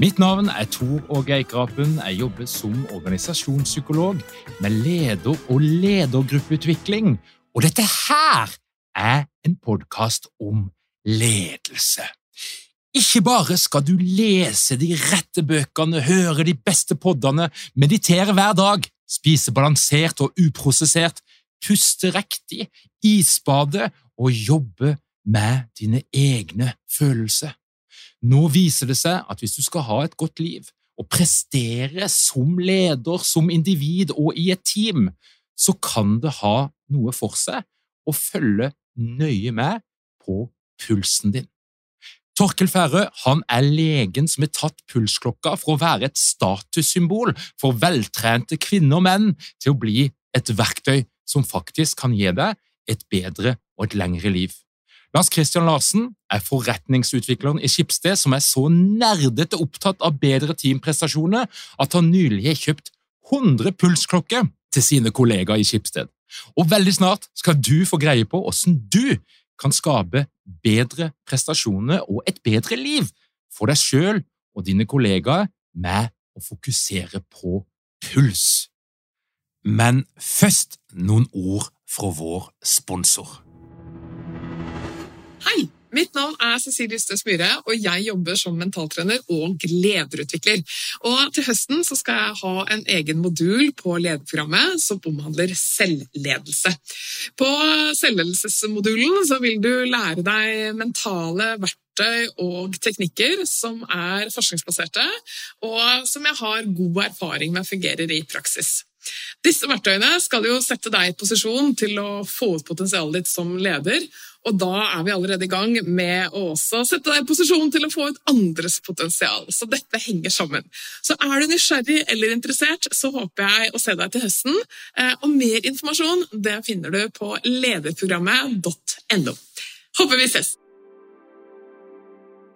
Mitt navn er Tor Åge Eikrapen. Jeg jobber som organisasjonspsykolog med leder- og ledergruppeutvikling. Og dette her er en podkast om ledelse. Ikke bare skal du lese de rette bøkene, høre de beste poddene, meditere hver dag, spise balansert og uprosessert, puste riktig, isbade og jobbe med dine egne følelser. Nå viser det seg at hvis du skal ha et godt liv og prestere som leder, som individ og i et team, så kan det ha noe for seg å følge nøye med på pulsen din. Torkel Færø han er legen som har tatt pulsklokka for å være et statussymbol for veltrente kvinner og menn til å bli et verktøy som faktisk kan gi deg et bedre og et lengre liv. Lars Christian Larsen er forretningsutvikleren i Skipsted som er så nerdete opptatt av bedre teamprestasjoner at han nylig har kjøpt 100 pulsklokker til sine kollegaer i Skipsted. Og veldig snart skal du få greie på hvordan du kan skape bedre prestasjoner og et bedre liv for deg sjøl og dine kollegaer med å fokusere på puls. Men først noen ord fra vår sponsor. Hei! Mitt navn er Cecilie Ystøs Myhre, og jeg jobber som mentaltrener og lederutvikler. Og til høsten skal jeg ha en egen modul på lederprogrammet som omhandler selvledelse. På selvledelsesmodulen vil du lære deg mentale verktøy og teknikker som er forskningsbaserte, og som jeg har god erfaring med fungerer i praksis. Disse verktøyene skal jo sette deg i posisjon til å få ut potensialet ditt som leder, og da er vi allerede i gang med å også sette deg i posisjon til å få ut andres potensial. Så dette henger sammen. Så er du nysgjerrig eller interessert, så håper jeg å se deg til høsten. Eh, og mer informasjon det finner du på lederprogrammet.no. Håper vi ses!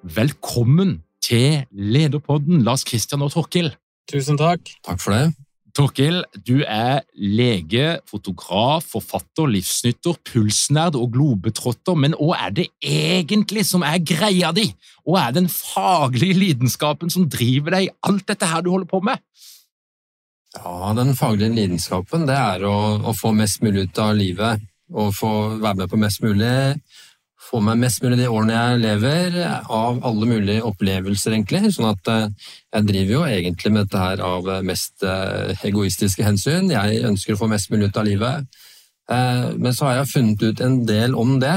Velkommen til Lederpodden, Lars Kristian og Torkil. Tusen takk. Takk for det. Torkil, du er lege, fotograf, forfatter, livsnytter, pulsnerd og globetrotter, men hva er det egentlig som er greia di? Hva er den faglige lidenskapen som driver deg i alt dette her du holder på med? Ja, Den faglige lidenskapen det er å, å få mest mulig ut av livet og få være med på mest mulig få meg mest mulig de årene jeg lever, av alle mulige opplevelser, egentlig. Sånn at eh, jeg driver jo egentlig med dette her av mest eh, egoistiske hensyn. Jeg ønsker å få mest mulig ut av livet. Eh, men så har jeg funnet ut en del om det,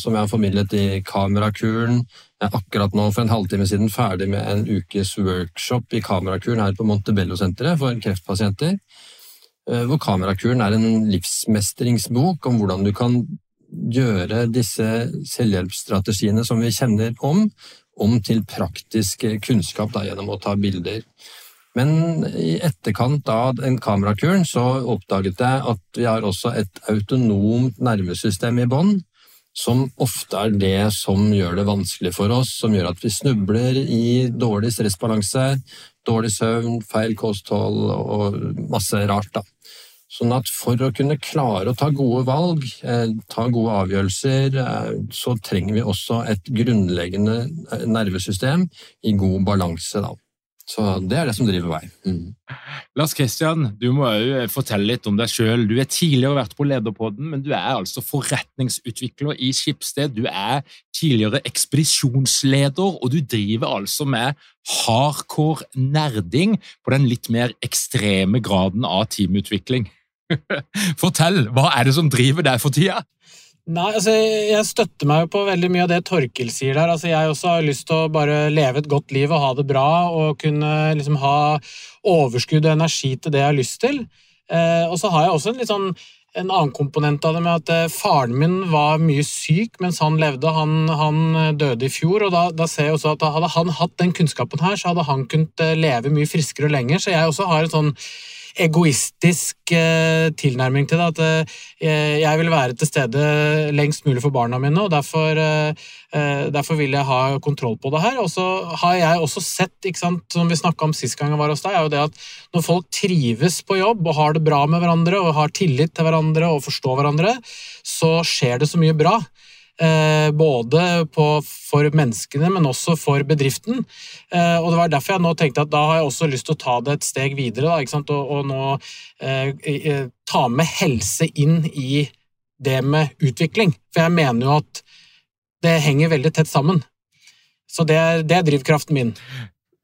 som jeg har formidlet i Kamerakuren. Jeg er akkurat nå for en halvtime siden ferdig med en ukes workshop i Kamerakuren her på Montebello-senteret for kreftpasienter. Hvor Kamerakuren er en livsmestringsbok om hvordan du kan gjøre disse selvhjelpsstrategiene som vi kjenner om, om til praktisk kunnskap da, gjennom å ta bilder. Men i etterkant av en kamerakuren så oppdaget jeg at vi har også et autonomt nervesystem i bånn, som ofte er det som gjør det vanskelig for oss, som gjør at vi snubler i dårlig stressbalanse, dårlig søvn, feil kosthold og masse rart. da. Sånn at for å kunne klare å ta gode valg, eh, ta gode avgjørelser, eh, så trenger vi også et grunnleggende eh, nervesystem i god balanse. Da. Så det er det som driver vei. Mm. Lars Kristian, du må jo fortelle litt om deg sjøl. Du er tidligere vært på Lederpodden, men du er altså forretningsutvikler i Skipsted. Du er tidligere ekspedisjonsleder, og du driver altså med hardcore nerding på den litt mer ekstreme graden av teamutvikling. Fortell, hva er det som driver deg for tida? Nei, altså Jeg støtter meg jo på veldig mye av det Torkil sier der. Altså Jeg også har lyst til å bare leve et godt liv og ha det bra og kunne liksom ha overskudd og energi til det jeg har lyst til. Eh, og så har jeg også en litt sånn en annen komponent av det med at eh, faren min var mye syk mens han levde. Han, han døde i fjor, og da, da, ser jeg også at hadde han hatt den kunnskapen her, så hadde han kunnet eh, leve mye friskere og lenger. Så jeg også har et sånn egoistisk eh, tilnærming til det. At eh, jeg vil være til stede lengst mulig for barna mine, og derfor, eh, derfor vil jeg ha kontroll på det her. Og så har jeg også sett, sant, som vi snakka om sist gang jeg var hos deg, er jo det at når folk trives på jobb og har det bra med hverandre og har tillit til hverandre og forstår hverandre, så skjer det så mye bra. Eh, både på, for menneskene, men også for bedriften. Eh, og Det var derfor jeg nå tenkte at da har jeg også lyst til å ta det et steg videre. Da, og, og, nå eh, ta med helse inn i det med utvikling. For jeg mener jo at det henger veldig tett sammen. Så det er, det er drivkraften min.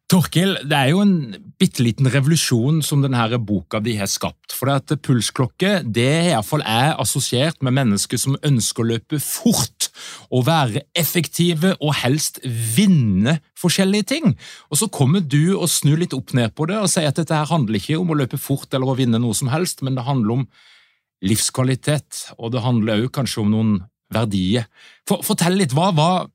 Torkil, det er jo en bitte liten revolusjon som denne boka di har skapt. For at pulsklokke det iallfall er assosiert med mennesker som ønsker å løpe fort og være effektive og helst vinne forskjellige ting. Og Så kommer du og snur litt opp ned på det og sier at dette her handler ikke om å løpe fort eller å vinne noe som helst, men det handler om livskvalitet, og det handler òg kanskje om noen verdier. For, fortell litt, hva var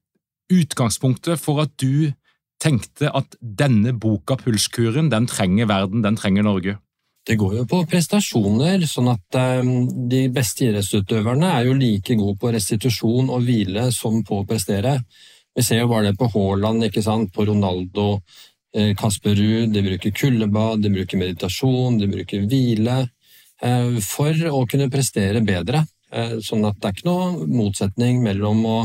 utgangspunktet for at du tenkte at denne boka, Pulskuren, den trenger verden, den trenger Norge? Det går jo på prestasjoner, sånn at um, de beste idrettsutøverne er jo like gode på restitusjon og hvile som på å prestere. Vi ser jo bare det på Haaland, ikke sant, på Ronaldo, eh, Kasper Ruud. De bruker kuldebad, de bruker meditasjon, de bruker hvile eh, for å kunne prestere bedre. Eh, sånn at det er ikke noe motsetning mellom å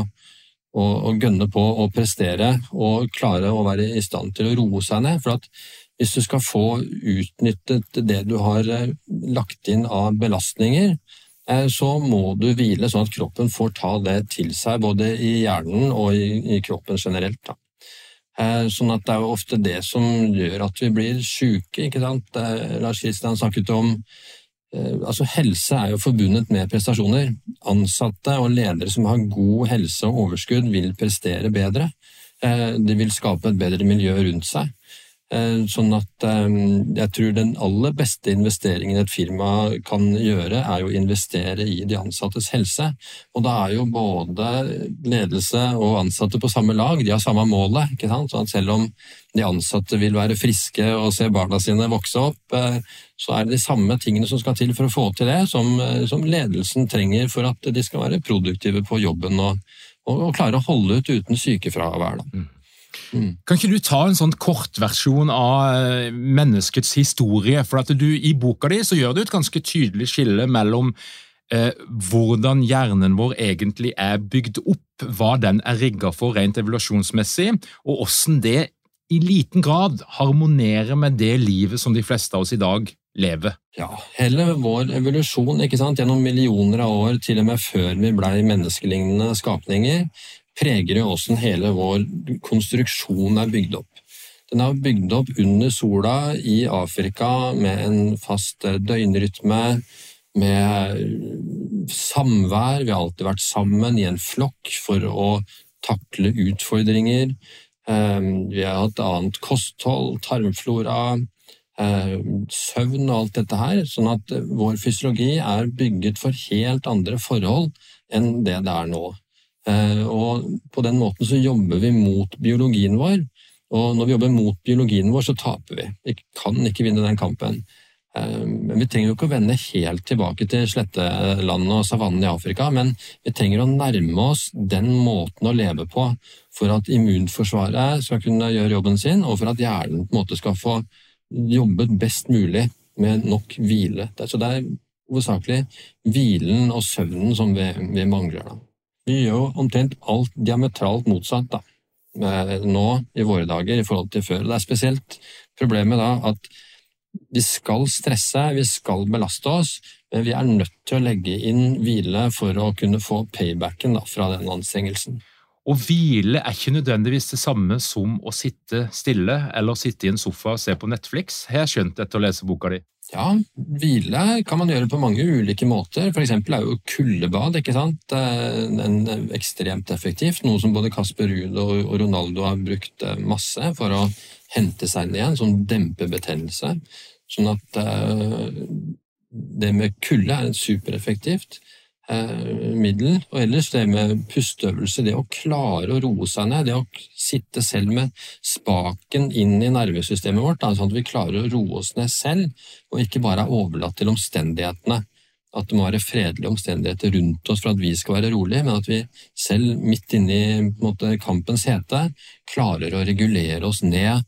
og, og gønne på å prestere og klare å være i stand til å roe seg ned. For at hvis du skal få utnyttet det du har eh, lagt inn av belastninger, eh, så må du hvile sånn at kroppen får ta det til seg, både i hjernen og i, i kroppen generelt. Da. Eh, sånn at det er jo ofte det som gjør at vi blir syke. Lars Kristian snakket om altså Helse er jo forbundet med prestasjoner. Ansatte og ledere som har god helse og overskudd, vil prestere bedre. Eh, de vil skape et bedre miljø rundt seg. Eh, sånn at jeg tror den aller beste investeringen et firma kan gjøre, er å investere i de ansattes helse. Og da er jo både ledelse og ansatte på samme lag, de har samme målet. ikke sant? Sånn at selv om de ansatte vil være friske og se barna sine vokse opp, så er det de samme tingene som skal til for å få til det, som, som ledelsen trenger for at de skal være produktive på jobben og, og, og klare å holde ut uten sykefravær. Da. Mm. Kan ikke du ta en sånn kortversjon av eh, menneskets historie? For at du, I boka di så gjør du et ganske tydelig skille mellom eh, hvordan hjernen vår egentlig er bygd opp, hva den er rigga for rent evolusjonsmessig, og hvordan det i liten grad harmonerer med det livet som de fleste av oss i dag lever. Ja, hele vår evolusjon ikke sant? gjennom millioner av år, til og med før vi blei menneskelignende skapninger, preger jo åssen hele vår konstruksjon er bygd opp. Den er bygd opp under sola i Afrika med en fast døgnrytme, med samvær. Vi har alltid vært sammen i en flokk for å takle utfordringer. Ehm, vi har hatt annet kosthold, tarmflora, ehm, søvn og alt dette her. Sånn at vår fysiologi er bygget for helt andre forhold enn det det er nå. Eh, og på den måten så jobber vi mot biologien vår. Og når vi jobber mot biologien vår, så taper vi. Vi kan ikke vinne den kampen. Eh, men Vi trenger jo ikke å vende helt tilbake til slettelandet og savannen i Afrika, men vi trenger å nærme oss den måten å leve på for at immunforsvaret skal kunne gjøre jobben sin, og for at hjernen på en måte skal få jobbet best mulig med nok hvile. Så det er hovedsakelig hvilen og søvnen som vi, vi mangler. Da. Vi gjør jo omtrent alt diametralt motsatt da, nå i våre dager i forhold til før. Det er spesielt problemet da at vi skal stresse, vi skal belaste oss, men vi er nødt til å legge inn hvile for å kunne få paybacken da, fra den anstrengelsen. Å hvile er ikke nødvendigvis det samme som å sitte stille eller sitte i en sofa og se på Netflix, har jeg skjønt etter å lese boka di. Ja, hvile kan man gjøre på mange ulike måter. Eksempel er jo kuldebad ikke sant? En ekstremt effektivt, noe som både Kasper Ruud og Ronaldo har brukt eh, masse for å hente seg ned igjen, som demper betennelse. Sånn at eh, det med kulde er supereffektivt. Eh, middel. Og ellers det med pusteøvelse, det å klare å roe seg ned, det å sitte selv med spaken inn i nervesystemet vårt, sånn at vi klarer å roe oss ned selv, og ikke bare er overlatt til omstendighetene. At det må være fredelige omstendigheter rundt oss for at vi skal være rolige, men at vi selv, midt inne i kampens hete, klarer å regulere oss ned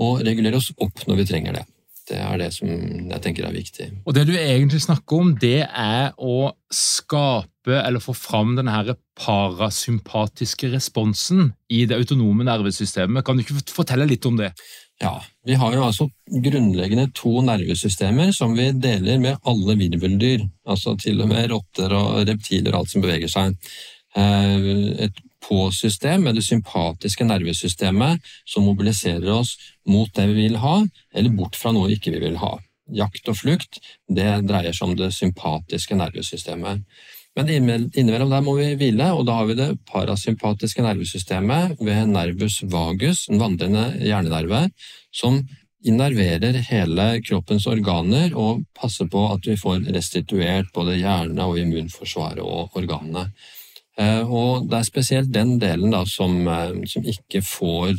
og regulere oss opp når vi trenger det. Det er det som jeg tenker er viktig. Og Det du egentlig snakker om, det er å skape eller få fram denne her parasympatiske responsen i det autonome nervesystemet. Kan du ikke fortelle litt om det? Ja, Vi har jo altså grunnleggende to nervesystemer som vi deler med alle virveldyr. Altså til og med rotter og reptiler og alt som beveger seg. Eh, et på-system med det sympatiske nervesystemet som mobiliserer oss mot det vi vil ha, eller bort fra noe vi ikke vil ha. Jakt og flukt det dreier seg om det sympatiske nervesystemet. Men innimellom der må vi hvile, og da har vi det parasympatiske nervesystemet ved nervus vagus, en vandrende hjernenerve, som innerverer hele kroppens organer og passer på at vi får restituert både hjerne og immunforsvaret og organene. Eh, og det er spesielt den delen da, som, eh, som ikke får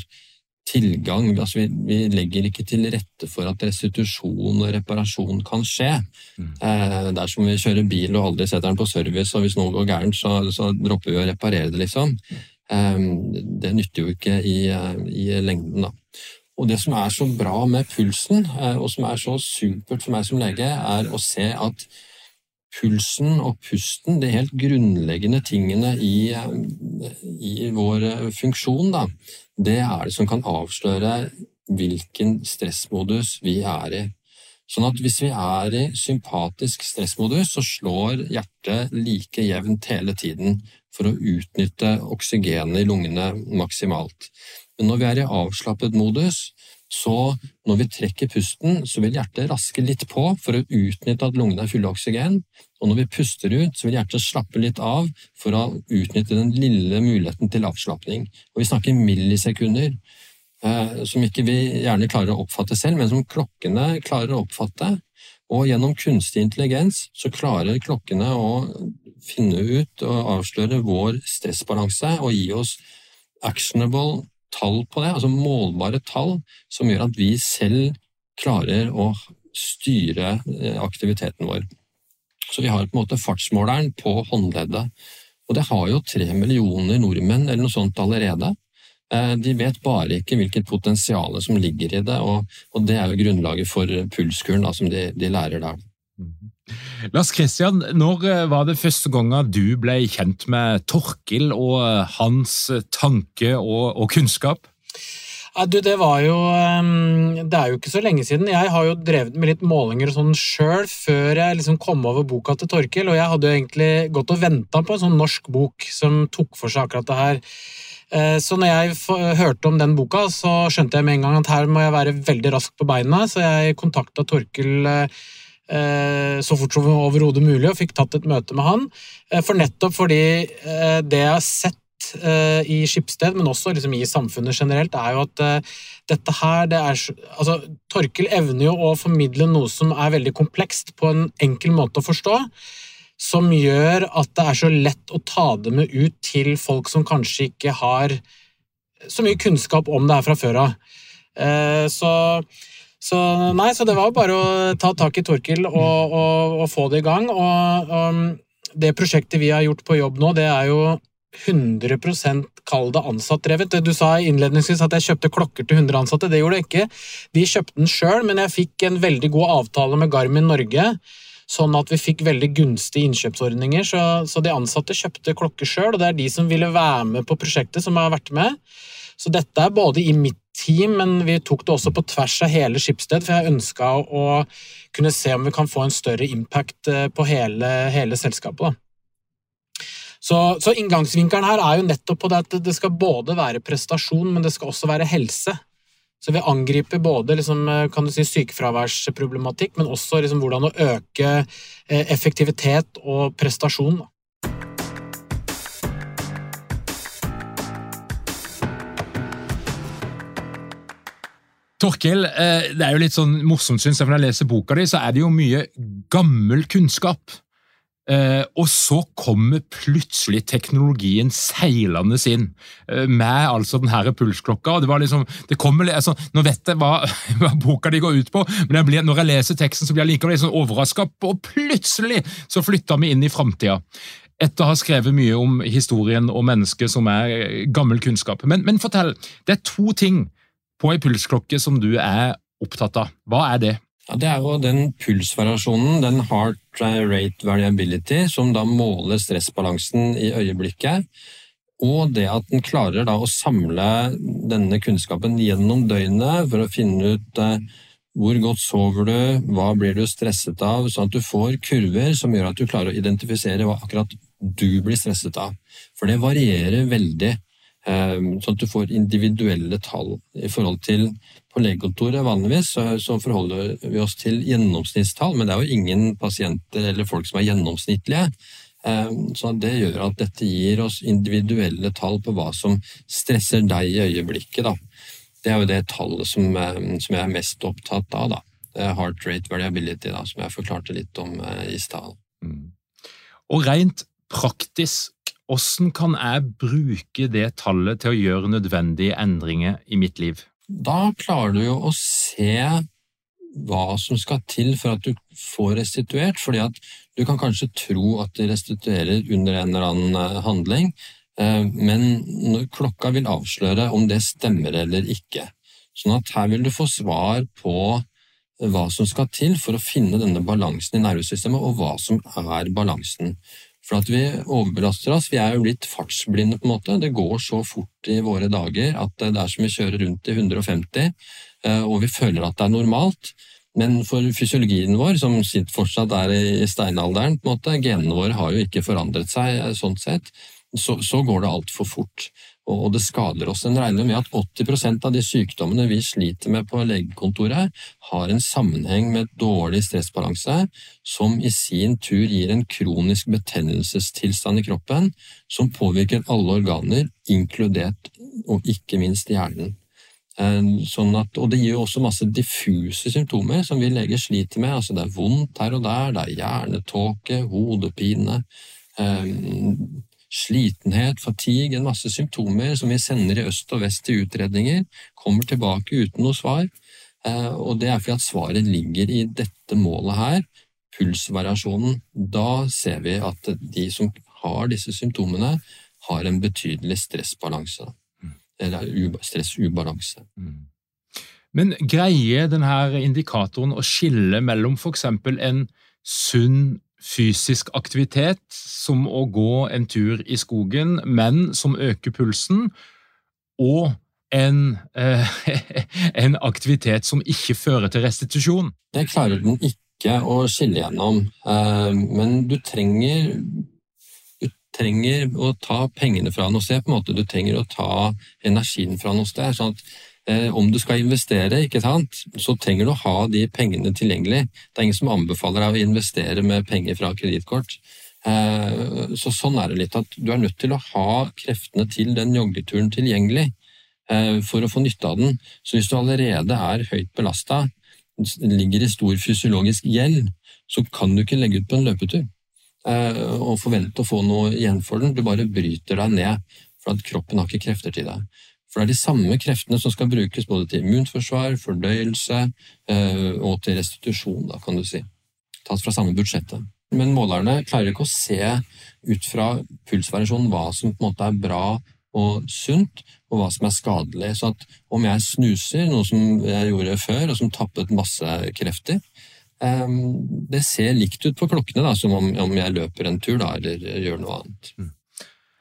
tilgang. Altså, vi, vi, legger ikke til rette for at restitusjon og reparasjon kan skje. Mm. Eh, det er som vi kjører bil og aldri setter den på service, og hvis noe går gærent, så, så dropper vi å reparere det, liksom. det nytter jo ikke i, i, lengden, da. Og det som er så bra med pulsen, og som er så supert for meg som lege, er å se at pulsen og pusten, de helt grunnleggende tingene i, i vår funksjon, da, det er det som kan avsløre hvilken stressmodus vi er i. Sånn at hvis vi er i sympatisk stressmodus, så slår hjertet like jevnt hele tiden for å utnytte oksygenet i lungene maksimalt. Men når vi er i avslappet modus, så når vi trekker pusten, så vil hjertet raske litt på for å utnytte at lungene er fulle av oksygen, og når vi puster ut, så vil hjertet slappe litt av for å utnytte den lille muligheten til avslapning. Og vi snakker millisekunder, eh, som ikke vi gjerne klarer å oppfatte selv, men som klokkene klarer å oppfatte. Og gjennom kunstig intelligens så klarer klokkene å finne ut og avsløre vår stressbalanse og gi oss actionable tall på det, altså målbare tall, som gjør at vi selv klarer å styre eh, aktiviteten vår. Så vi har på en måte fartsmåleren på håndleddet. Og det har jo tre millioner nordmenn eller noe sånt allerede. Eh, de vet bare ikke hvilket potensial som ligger i det, og, og det er jo grunnlaget for pulskuren da, som de, de lærer der. Mhm. Lars Kristian, når eh, var det første gangen du ble kjent med Torkil og eh, hans eh, tanke og, og kunnskap? Ja, du, det var jo Det er jo ikke så lenge siden. Jeg har jo drevet med litt målinger og sånn sjøl før jeg liksom kom over boka til Torkil, og jeg hadde jo egentlig gått og venta på en sånn norsk bok som tok for seg akkurat det her. Så når jeg hørte om den boka, så skjønte jeg med en gang at her må jeg være veldig rask på beina, så jeg kontakta Torkil Eh, så fort som overhodet mulig, og fikk tatt et møte med han. Eh, for nettopp fordi eh, det jeg har sett i Skipsted, men også liksom i samfunnet generelt, er jo at dette her det er, altså, Torkel evner jo å formidle noe som er veldig komplekst, på en enkel måte å forstå. Som gjør at det er så lett å ta det med ut til folk som kanskje ikke har så mye kunnskap om det her fra før av. Så så nei, så det var bare å ta tak i Torkil og, og, og få det i gang. Og, og, det prosjektet vi har gjort på jobb nå, det er jo 100% kall det ansattdrevet. Du sa innledningsvis at jeg kjøpte klokker til 100 ansatte. Det gjorde jeg ikke. De kjøpte den sjøl, men jeg fikk en veldig god avtale med Garmin Norge, sånn at vi fikk veldig gunstige innkjøpsordninger. Så, så de ansatte kjøpte klokker sjøl, og det er de som ville være med på prosjektet, som har vært med. Så dette er både i mitt team, men vi tok det også på tvers av hele Skipsted, for jeg ønska å kunne se om vi kan få en større impact eh, på hele, hele selskapet. Da. Så, så, inngangsvinkelen her er jo nettopp på det at det skal både være prestasjon, men det skal også være helse. Så vi angriper både liksom, eh, si, sykefraværsproblematikk, men også liksom, hvordan å øke eh, effektivitet og prestasjon. Torkel, eh, det er jo litt sånn morsomt, syns jeg, for når jeg leser boka di, så er det jo mye gammel kunnskap. Eh, og så kommer plutselig teknologien seilende inn eh, med altså den her pulsklokka. og det var liksom, det kommer, altså, Nå vet jeg hva, hva, boka di går ut på, men jeg blir, når jeg leser teksten, så blir jeg likevel sånn overraska, og plutselig så flytter vi inn i framtida. Etter å ha skrevet mye om historien og mennesket som er gammel kunnskap. Men, men fortell, det er to ting på ei pulsklokke som du er opptatt av. Hva er det? Ja, det er jo den pulsvariasjonen, den heart rate variability, som da måler stressbalansen i øyeblikket. Og det at den klarer da å samle denne kunnskapen gjennom døgnet for å finne ut eh, hvor godt sover du, hva blir du stresset av, sånn at du får kurver som gjør at du klarer å identifisere hva akkurat du blir stresset av. For det varierer veldig. Ehm, sånn at du får individuelle tall. I forhold til På legekontoret vanligvis så, forholder vi oss til gjennomsnittstall, men det er jo ingen pasienter eller folk som er gjennomsnittlige. Ehm, så det gjør at dette gir oss individuelle tall på hva som stresser deg i øyeblikket. Da. Det er jo det tallet som, ehm, som jeg er mest opptatt av. Da. Heart rate variability, da, som jeg forklarte litt om eh, i stad. Mm. Og rent praktisk hvordan kan jeg bruke det tallet til å gjøre nødvendige endringer i mitt liv? Da klarer du jo å se hva som skal til for at du får restituert, fordi at du kan kanskje tro at de restituerer under en eller annen eh, handling, eh, men klokka vil avsløre om det stemmer eller ikke. Sånn at her vil du få svar på hva som skal til for å finne denne balansen i nervesystemet, og hva som er balansen. For at vi overbelaster oss. Vi er jo blitt fartsblinde, på en måte. Det går så fort i våre dager at det er som vi kjører rundt i 150, eh, og vi føler at det er normalt. Men for fysiologien vår, som fortsatt er i steinalderen, på en måte, genene våre har jo ikke forandret seg eh, sånn sett, så, så går det altfor fort og det skader oss. En regner med at 80% av de sykdommene vi sliter med på legekontoret, har en sammenheng med dårlig stressbalanse, som i sin tur gir en kronisk betennelsestilstand i kroppen som påvirker alle organer, inkludert og ikke minst hjernen. Eh, sånn at, og Det gir jo også masse diffuse symptomer som vi leger sliter med. altså Det er vondt her og der, det er hjernetåke, hodepine, eh, slitenhet, fatigue, en masse symptomer som vi sender i øst og vest til utredninger, kommer tilbake uten noe svar. Eh, og det er fordi at svaret ligger i dette målet her, pulsvariasjonen. Da ser vi at de som har disse symptomene, har en betydelig stressbalanse. Eller stressubalanse. Mm. Men greier denne indikatoren å skille mellom f.eks. en sunn fysisk aktivitet, som å gå en tur i skogen, men som øker pulsen, og en, eh, en aktivitet som ikke fører til restitusjon. Det klarer den ikke å skille gjennom, eh, men du trenger du trenger å ta pengene fra noe sted. på en måte. Du trenger å ta energien fra noe sted. sånn at om du skal investere, ikke sant, så trenger du å ha de pengene tilgjengelig. Det er ingen som anbefaler deg å investere med penger fra kredittkort. Eh, så sånn er det litt at du er nødt til å ha kreftene til den joggeturen tilgjengelig eh, for å få nytte av den. Så hvis du allerede er høyt belasta, ligger i stor fysiologisk gjeld, så kan du ikke legge ut på en løpetur og forvente å få noe igjen for den. Du bare bryter deg ned, for at kroppen har ikke krefter til deg. For det er de samme kreftene som skal brukes både til immunforsvar, fordøyelse eh, og til restitusjon, da, kan du si. Tatt fra samme budsjettet. Men målerne klarer ikke å se ut fra pulsvariasjonen hva som på en måte er bra og sunt, og hva som er skadelig. Så at om jeg snuser, noe som jeg gjorde før, og som tappet masse krefter, Det ser likt ut på klokkene, da, som om, jeg løper en tur da, eller gjør noe annet.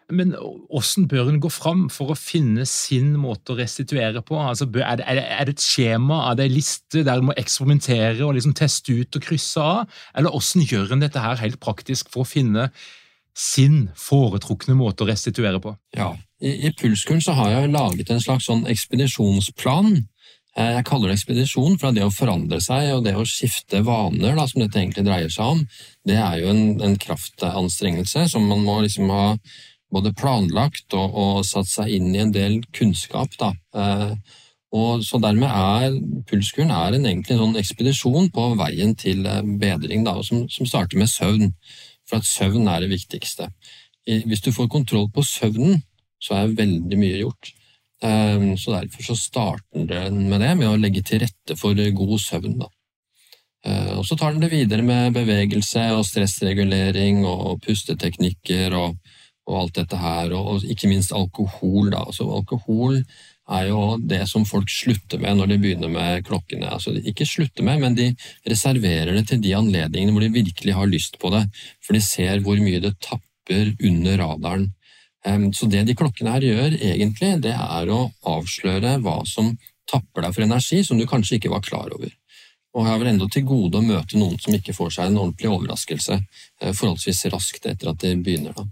Men hvordan bør en gå fram for å finne sin måte å restituere på? Altså, er, det, er, det, et skjema, er det en liste der en må eksperimentere og liksom teste ut og krysse av? Eller hvordan gjør en dette her helt praktisk for å finne sin foretrukne måte å restituere på? Ja, I, i Pulskuren så har jeg laget en slags sånn ekspedisjonsplan. Eh, jeg kaller det ekspedisjon, fra det å forandre seg og det å skifte vaner, da, som dette egentlig dreier seg om, det er jo en, en kraftanstrengelse som man må liksom ha både planlagt og, og, satt seg inn i en del kunnskap. Da. Eh, og så dermed er pulskuren er en egentlig en sånn ekspedisjon på veien til eh, bedring, da, som, som, starter med søvn. For at søvn er det viktigste. Hvis du får kontroll på søvnen, så er veldig mye gjort. Eh, så derfor så starter den med det, med å legge til rette for god søvn. Da. Og så tar den det videre med bevegelse og stressregulering og pusteteknikker og og alt dette her, og ikke minst alkohol. Da. Altså, alkohol er jo det som folk slutter med når de begynner med klokkene. Altså, ikke slutter med, men de reserverer det til de anledningene hvor de virkelig har lyst på det, for de ser hvor mye det tapper under radaren. Så det de klokkene her gjør, egentlig, det er å avsløre hva som tapper deg for energi som du kanskje ikke var klar over. Og jeg har vel enda til gode å møte noen som ikke får seg en ordentlig overraskelse eh, forholdsvis raskt etter at de begynner. Da.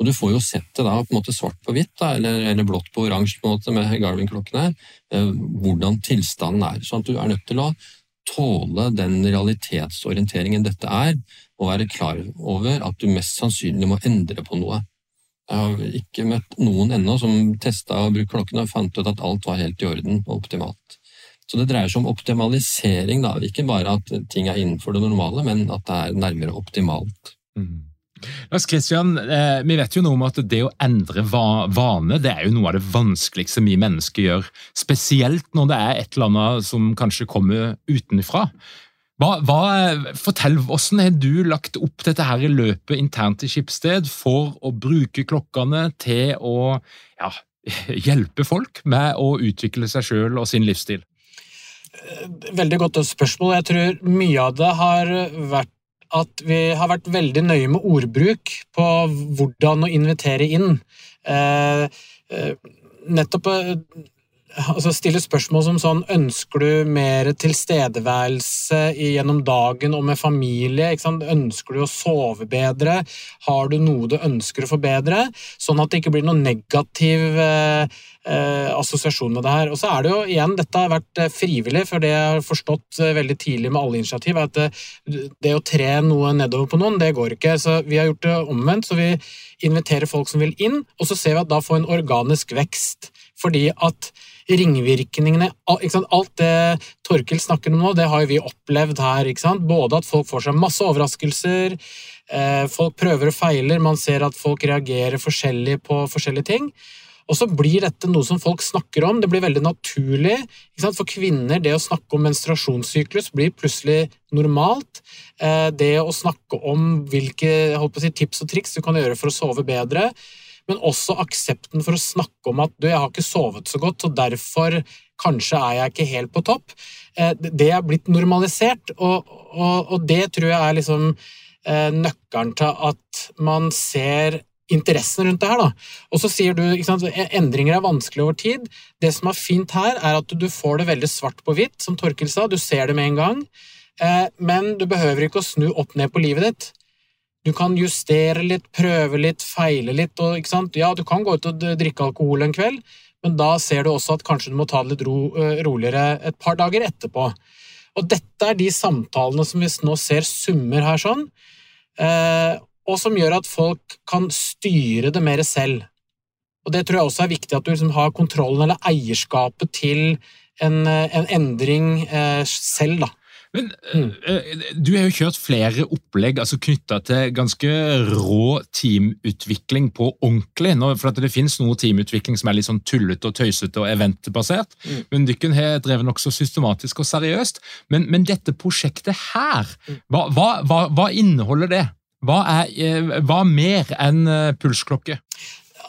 Og du får jo sett det da på en måte svart på hvitt, eller, eller, blått på oransje på en måte med Garvin-klokkene, eh, hvordan tilstanden er. sånn at du er nødt til å tåle den realitetsorienteringen dette er, og være klar over at du mest sannsynlig må endre på noe. Jeg har ikke møtt noen ennå som testa å bruke klokken og fant ut at alt var helt i orden og optimalt. Så det dreier seg om optimalisering, da. ikke bare at ting er innenfor det normale, men at det er nærmere optimalt. Mm. Lars Kristian, eh, Vi vet jo noe om at det å endre vane det er jo noe av det vanskeligste vi mennesker gjør. Spesielt når det er et eller annet som kanskje kommer utenfra. Hva, hva, fortell, Hvordan har du lagt opp dette her i løpet internt i Skipsted for å bruke klokkene til å ja, hjelpe folk med å utvikle seg sjøl og sin livsstil? Veldig godt spørsmål. Jeg tror mye av det har vært at vi har vært veldig nøye med ordbruk på hvordan å invitere inn. Eh, eh, nettopp eh, altså stille spørsmål som sånn Ønsker du mer tilstedeværelse gjennom dagen og med familie? Ønsker du å sove bedre? Har du noe du ønsker å forbedre? Sånn at det ikke blir noen negativ eh, eh, assosiasjon med det her. Og så er det jo igjen, Dette har vært eh, frivillig, for det jeg har forstått eh, veldig tidlig med alle initiativ, er at det, det å tre noe nedover på noen, det går ikke. Så vi har gjort det omvendt. så vi inviterer folk som vil inn, og så ser vi at da får en organisk vekst. Fordi at ringvirkningene Alt det Torkild snakker om nå, det har vi opplevd her. Både at folk får seg masse overraskelser, eh, folk prøver og feiler, man ser at folk reagerer forskjellig på forskjellige ting. Og så blir dette noe som folk snakker om. Det blir veldig naturlig. For kvinner, det å snakke om menstruasjonssyklus blir plutselig normalt. Eh, det å snakke om hvilke si, tips og triks du kan gjøre for å sove bedre, men også aksepten for å snakke om at du, jeg har ikke sovet så godt, og derfor kanskje er jeg ikke helt på topp. Eh, det er blitt normalisert, og, og, og det tror jeg er liksom eh, nøkkelen til at man ser interessen rundt det her. Og så sier du sant, endringer er vanskelig over tid. Det som er fint her, er at du får det veldig svart på hvitt, som Torkel sa. Du ser det med en gang. Eh, men du behøver ikke å snu opp ned på livet ditt. Du kan justere litt, prøve litt, feile litt. Og, ja, du kan gå ut og drikke alkohol en kveld, men da ser du også at kanskje du må ta det litt ro, roligere et par dager etterpå. Og dette er de samtalene som vi nå ser summer her sånn, og som gjør at folk kan styre det mer selv. Og Det tror jeg også er viktig, at du liksom har kontrollen eller eierskapet til en, en endring selv. da. Men mm. uh, Du har jo kjørt flere opplegg altså knytta til ganske rå teamutvikling på ordentlig. For Det finnes noe teamutvikling som er litt sånn tullete og tøysete og eventbasert. Mm. Men Dykken har drevet nokså systematisk og seriøst. Men, men dette prosjektet her, mm. hva, hva, hva, inneholder det? Hva er uh, hva mer enn pulsklokke?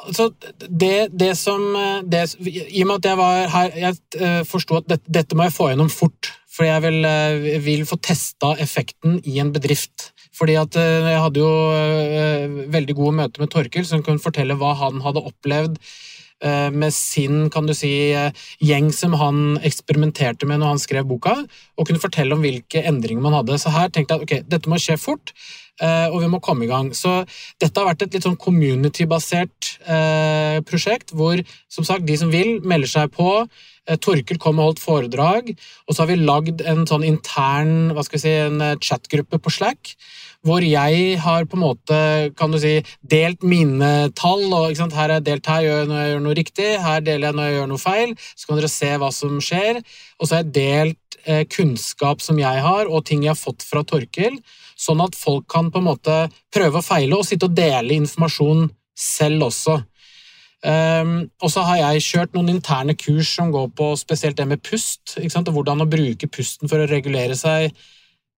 altså, det, det, som det, I og med at jeg var her Jeg forsto at dette, dette må jeg få gjennom fort. For jeg vil, eh, vil få testa effekten i en bedrift. Fordi at eh, jeg hadde jo eh, veldig gode møter med Torkil, som kunne fortelle hva han hadde opplevd med sin kan du si, gjeng som han eksperimenterte med når han skrev boka, og kunne fortelle om hvilke endringer man hadde. Så her tenkte jeg at okay, dette må skje fort, og vi må komme i gang. Så dette har vært et litt sånn community-basert prosjekt, hvor som sagt, de som vil, melder seg på. Eh, Torkel kom og holdt foredrag, og så har vi lagd en sånn intern hva skal vi si, en eh, chatgruppe på Slack, hvor jeg har på en måte kan du si, delt mine tall. og ikke sant, Her er delt her gjør jeg når jeg gjør noe riktig, her deler jeg når jeg gjør noe feil. Så kan dere se hva som skjer. Og så har jeg delt eh, kunnskap som jeg har, og ting jeg har fått fra Torkel, sånn at folk kan på en måte prøve og feile og sitte og dele informasjon selv også. Um, og så har jeg kjørt noen interne kurs som går på spesielt det med pust. og Hvordan å bruke pusten for å regulere seg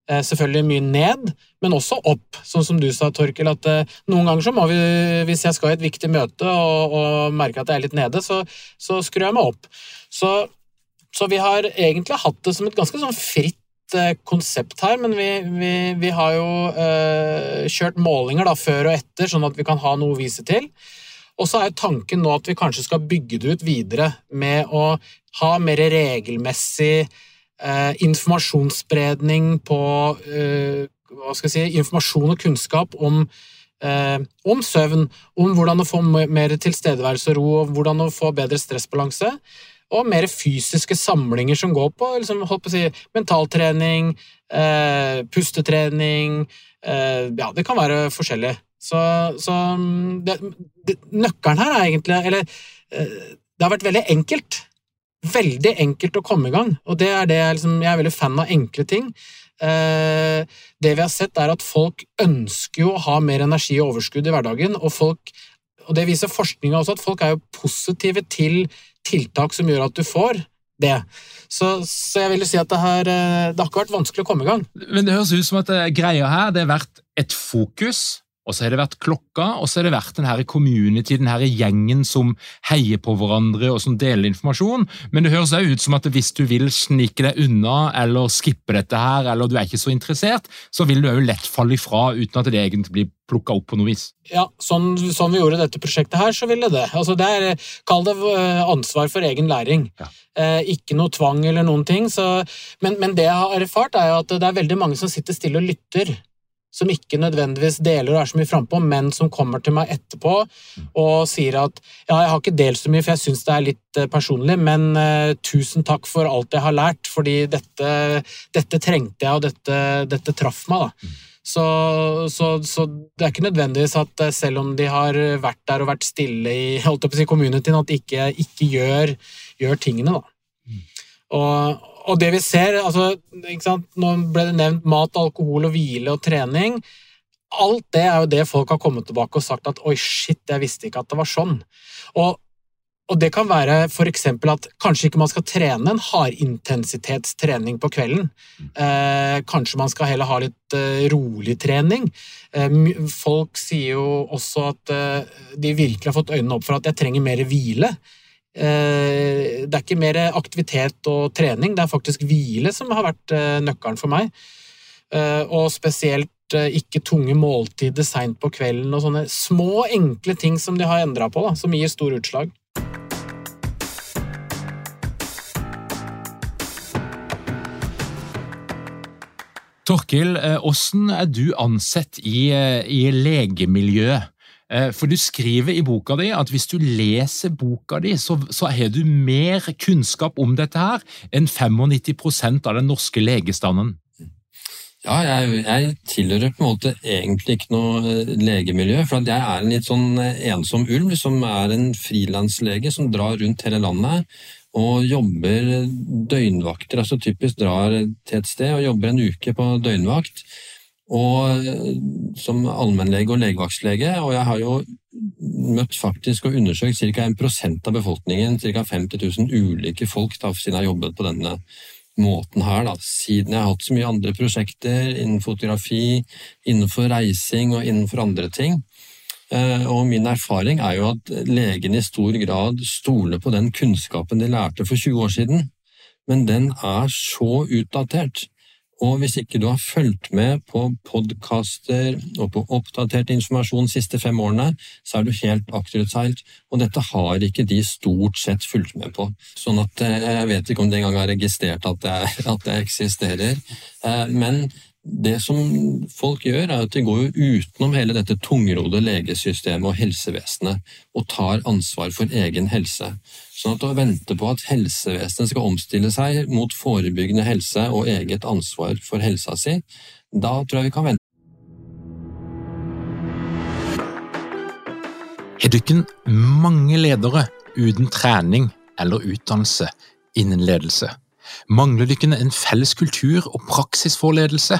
eh, selvfølgelig mye ned, men også opp. Sånn som du sa, Torkel, at eh, noen ganger så må vi, hvis jeg skal i et viktig møte og, og merker at jeg er litt nede, så, så skrur jeg meg opp. Så, så vi har egentlig hatt det som et ganske sånn fritt eh, konsept her, men vi, vi, vi har jo eh, kjørt målinger da, før og etter, sånn at vi kan ha noe å vise til. Og så er tanken nå at vi kanskje skal bygge det ut videre med å ha mer regelmessig eh, informasjonsspredning på eh, hva skal jeg si, informasjon og kunnskap om, eh, om søvn, om hvordan å få mer tilstedeværelse og ro, og hvordan å få bedre stressbalanse. Og mer fysiske samlinger som går på, liksom, på å si, mentaltrening, eh, pustetrening eh, Ja, det kan være forskjellig. Så, så det, det, nøkkelen her er egentlig Eller eh, det har vært veldig enkelt. Veldig enkelt å komme i gang, og det er det jeg, liksom, jeg er veldig fan av enkle ting. Eh, det vi har sett, er at folk ønsker jo å ha mer energi og overskudd i hverdagen, og folk og det viser forskninga også, at folk er jo positive til tiltak som gjør at du får det. Så, så jeg vil si at det, her, eh, det har ikke vært vanskelig å komme i gang. Men det høres ut som at greia her det har vært et fokus og så har det vært klokka, og så har det vært den her community, den her gjengen som heier på hverandre og som deler informasjon. Men det høres også ut som at hvis du vil snike deg unna eller skippe dette her, eller du er ikke så interessert, så vil du jo lett falle ifra uten at det egentlig blir plukka opp på noe vis. Ja, sånn, sånn, vi gjorde dette prosjektet her, så ville det. Altså det er, Kall det eh, ansvar for egen læring. Ja. Eh, ikke noe tvang eller noen ting. Så, men, men det jeg har erfart, er at det er veldig mange som sitter stille og lytter som ikke nødvendigvis deler og er så mye frampå, men som kommer til meg etterpå og sier at ja, jeg har ikke delt så mye, for jeg syns det er litt uh, personlig, men uh, tusen takk for alt jeg har lært, fordi dette, dette trengte jeg, og dette, dette traff meg. da. Så, så, så, det er ikke nødvendigvis at eh, selv om de har vært der og vært stille i holdt på å si, communityen, at de ikke, ikke gjør, gjør, tingene. da. Og, og det vi ser altså, Nå ble det nevnt mat, alkohol og hvile og trening. Alt det er jo det folk har kommet tilbake og sagt at 'oi, shit, jeg visste ikke at det var sånn'. Og, og det kan være f.eks. at kanskje ikke man skal trene en hardintensitetstrening på kvelden. Eh, kanskje man skal heller ha litt eh, rolig trening. Eh, folk sier jo også at eh, de virkelig har fått øynene opp for at jeg trenger mer hvile. Eh, det er ikke mer aktivitet og trening, det er faktisk hvile som har vært eh, nøkkelen for meg. Eh, og spesielt ikke tunge måltider seint på kvelden og sånne små, enkle ting som de har endra på, da, som gir stor utslag. Torkil, hvordan er du ansett i, i legemiljøet? Eh, for du skriver i boka di at hvis du leser boka di, så, så har du mer kunnskap om dette her enn 95% av den norske legestanden. Ja, jeg, jeg, tilhører på en måte egentlig ikke noe eh, legemiljø. For jeg er en litt sånn eh, ensom ulv som er en frilanslege som drar rundt hele landet og jobber døgnvakter. Altså typisk drar til et sted og jobber en uke på døgnvakt. Og eh, som allmennlege og legevaktslege, og jeg har jo møtt faktisk og undersøkt ca. 1% av befolkningen, ca. 50 000 ulike folk, da, siden jeg har jobbet på denne måten her. Da. Siden jeg har hatt så mye andre prosjekter innen fotografi, innenfor reising og innenfor andre ting. Eh, og min erfaring er jo at legene i stor grad stoler på den kunnskapen de lærte for 20 år siden. men den er så utdatert. Og hvis ikke du har fulgt med på podkaster og på oppdatert informasjon de siste fem årene, så er du helt akterutseilt, og dette har ikke de stort sett fulgt med på. Sånn at eh, jeg vet ikke om de engang har registrert at det, at det eksisterer. Eh, men det som folk gjør, er at de går utenom hele dette tungrodde legesystemet og helsevesenet og tar ansvar for egen helse. Sånn at å vente på at helsevesenet skal omstille seg mot forebyggende helse og eget ansvar for helsa si, da tror jeg vi kan vente. Har dere mange ledere uten trening eller utdannelse innen ledelse? Mangler dere en felles kultur og praksis for ledelse?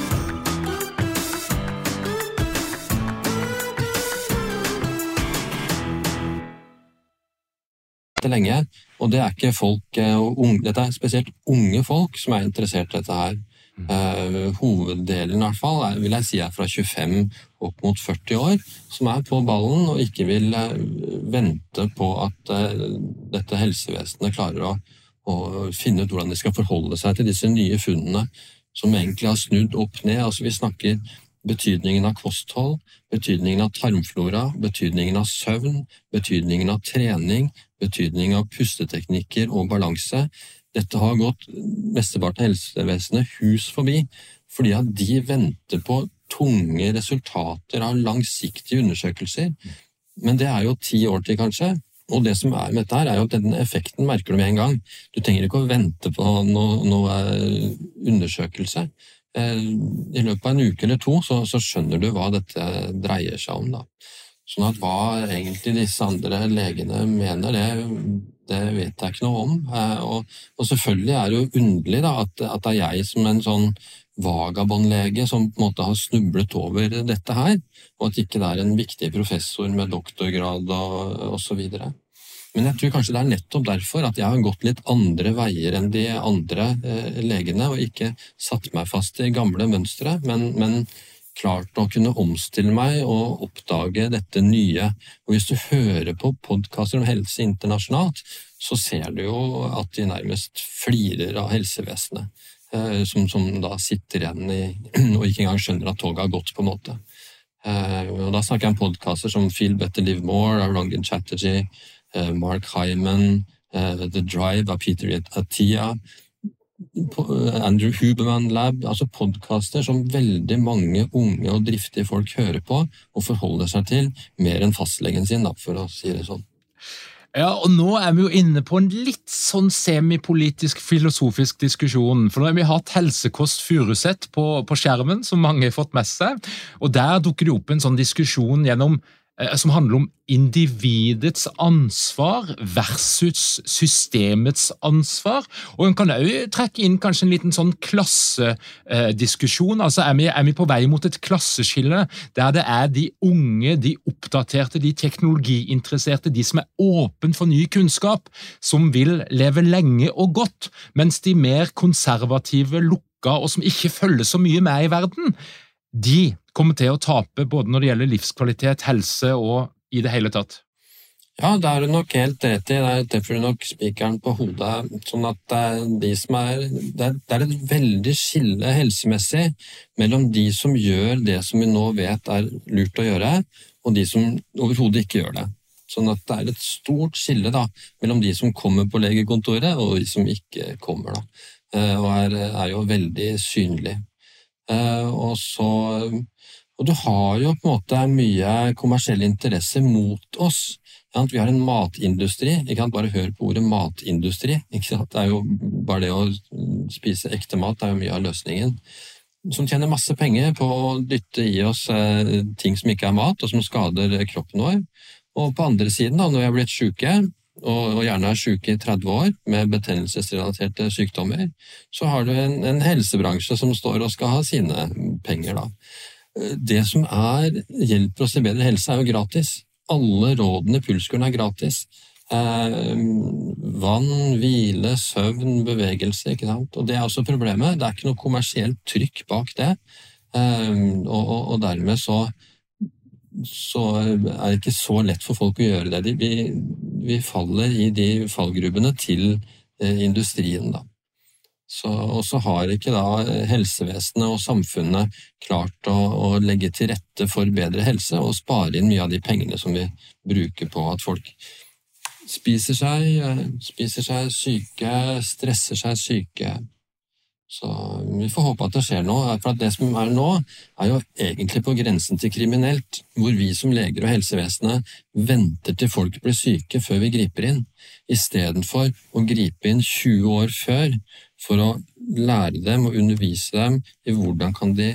lenge, og det er ikke folk eh, og unge, Dette er spesielt unge folk som er interessert i dette her. Uh, hoveddelen i hvert fall er, vil jeg si er fra 25 opp mot 40 år, som er på ballen og ikke vil uh, vente på at uh, dette helsevesenet klarer å, å, finne ut hvordan de skal forholde seg til disse nye funnene som egentlig har snudd opp ned. Altså Vi snakker betydningen av kosthold, betydningen av tarmflora, betydningen av søvn, betydningen av trening, betydningen av pusteteknikker og balanse. Dette har gått mesteparten av helsevesenet hus forbi, fordi at de venter på tunge resultater av langsiktige undersøkelser. Men det er jo ti år til, kanskje. Og det som er med dette her, er jo at den effekten merker du med en gang. Du trenger ikke å vente på noe, noe undersøkelse. Eh, I løpet av en uke eller to så, så skjønner du hva dette dreier seg om. da. Sånn at hva egentlig disse andre legene mener, det, det vet jeg ikke noe om. Eh, og, og selvfølgelig er det jo underlig at, at, det er jeg som en sånn vagabondlege som på en måte har snublet over dette her, og at ikke det er en viktig professor med doktorgrad og osv. Men jeg tror kanskje det er nettopp derfor at jeg har gått litt andre veier enn de andre eh, legene, og ikke satt meg fast i gamle mønstre, men, men klart å kunne omstille meg og oppdage dette nye. Og hvis du hører på podkaster om helse internasjonalt, så ser du jo at de nærmest flirer av helsevesenet. Eh, som, som da sitter igjen i, og ikke engang skjønner at toget har gått, på en måte. Eh, og da snakker jeg om podkaster som Feel Better Live More av Rangan Chatterjee, Mark Hyman, The Drive av Peter Attia, Andrew Huberman Lab, altså podkaster som veldig mange unge og driftige folk hører på og forholder seg til, mer enn fastlegen sin, for å si det sånn. Ja, og Nå er vi jo inne på en litt sånn semipolitisk, filosofisk diskusjon. For nå har vi hatt Helsekost Furuset på, på skjermen, som mange har fått med seg. og Der dukker det opp en sånn diskusjon gjennom Eh, som handler om individets ansvar versus systemets ansvar. Og En kan òg trekke inn kanskje en liten sånn klassediskusjon. altså er vi, er vi på vei mot et klasseskille der det er de unge, de oppdaterte, de teknologiinteresserte, de som er åpen for ny kunnskap, som vil leve lenge og godt, mens de mer konservative, lukka og som ikke følger så mye med i verden, de kommer til å tape både når det gjelder livskvalitet, helse og i det hele tatt. Ja, det er du nok helt rett i. Der treffer du nok spikeren på hodet. sånn at det er, er, det er et veldig skille helsemessig mellom de som gjør det som vi nå vet er lurt å gjøre, og de som overhodet ikke gjør det. Sånn at det er et stort skille da, mellom de som kommer på legekontoret, og de som ikke kommer. Da. Eh, og er, er jo veldig synlig. Eh, og så og du har jo på en måte mye kommersiell interesse mot oss. Vi har en matindustri. Bare hør på ordet matindustri. Det er jo Bare det å spise ekte mat er jo mye av løsningen. Som tjener masse penger på å dytte i oss eh, ting som ikke er mat, og som skader kroppen vår. Og på andre siden, da, når vi er blitt sjuke, og, og gjerne er syke i 30 år med betennelsesrelaterte sykdommer, så har du en, en helsebransje som står og skal ha sine penger, da. Det som er hjelper oss til bedre helse, er jo gratis. Alle rådene i Pulskuren er gratis. Eh, vann, hvile, søvn, bevegelse. ikke sant? Og Det er også problemet. Det er ikke noe kommersielt trykk bak det. Eh, og, og, og dermed så, så, er det ikke så lett for folk å gjøre det. Vi, vi faller i de fallgrubbene til eh, industrien, da. Og så har ikke da helsevesenet og samfunnet klart å, å, legge til rette for bedre helse og spare inn mye av de pengene som vi bruker på at folk spiser seg, eh, spiser seg syke, stresser seg syke. Så vi får håpe at det skjer noe. For det som er nå, er jo egentlig på grensen til kriminelt, hvor vi som leger og helsevesenet venter til folk blir syke før vi griper inn, istedenfor å gripe inn 20 år før for å lære dem og undervise dem i hvordan kan de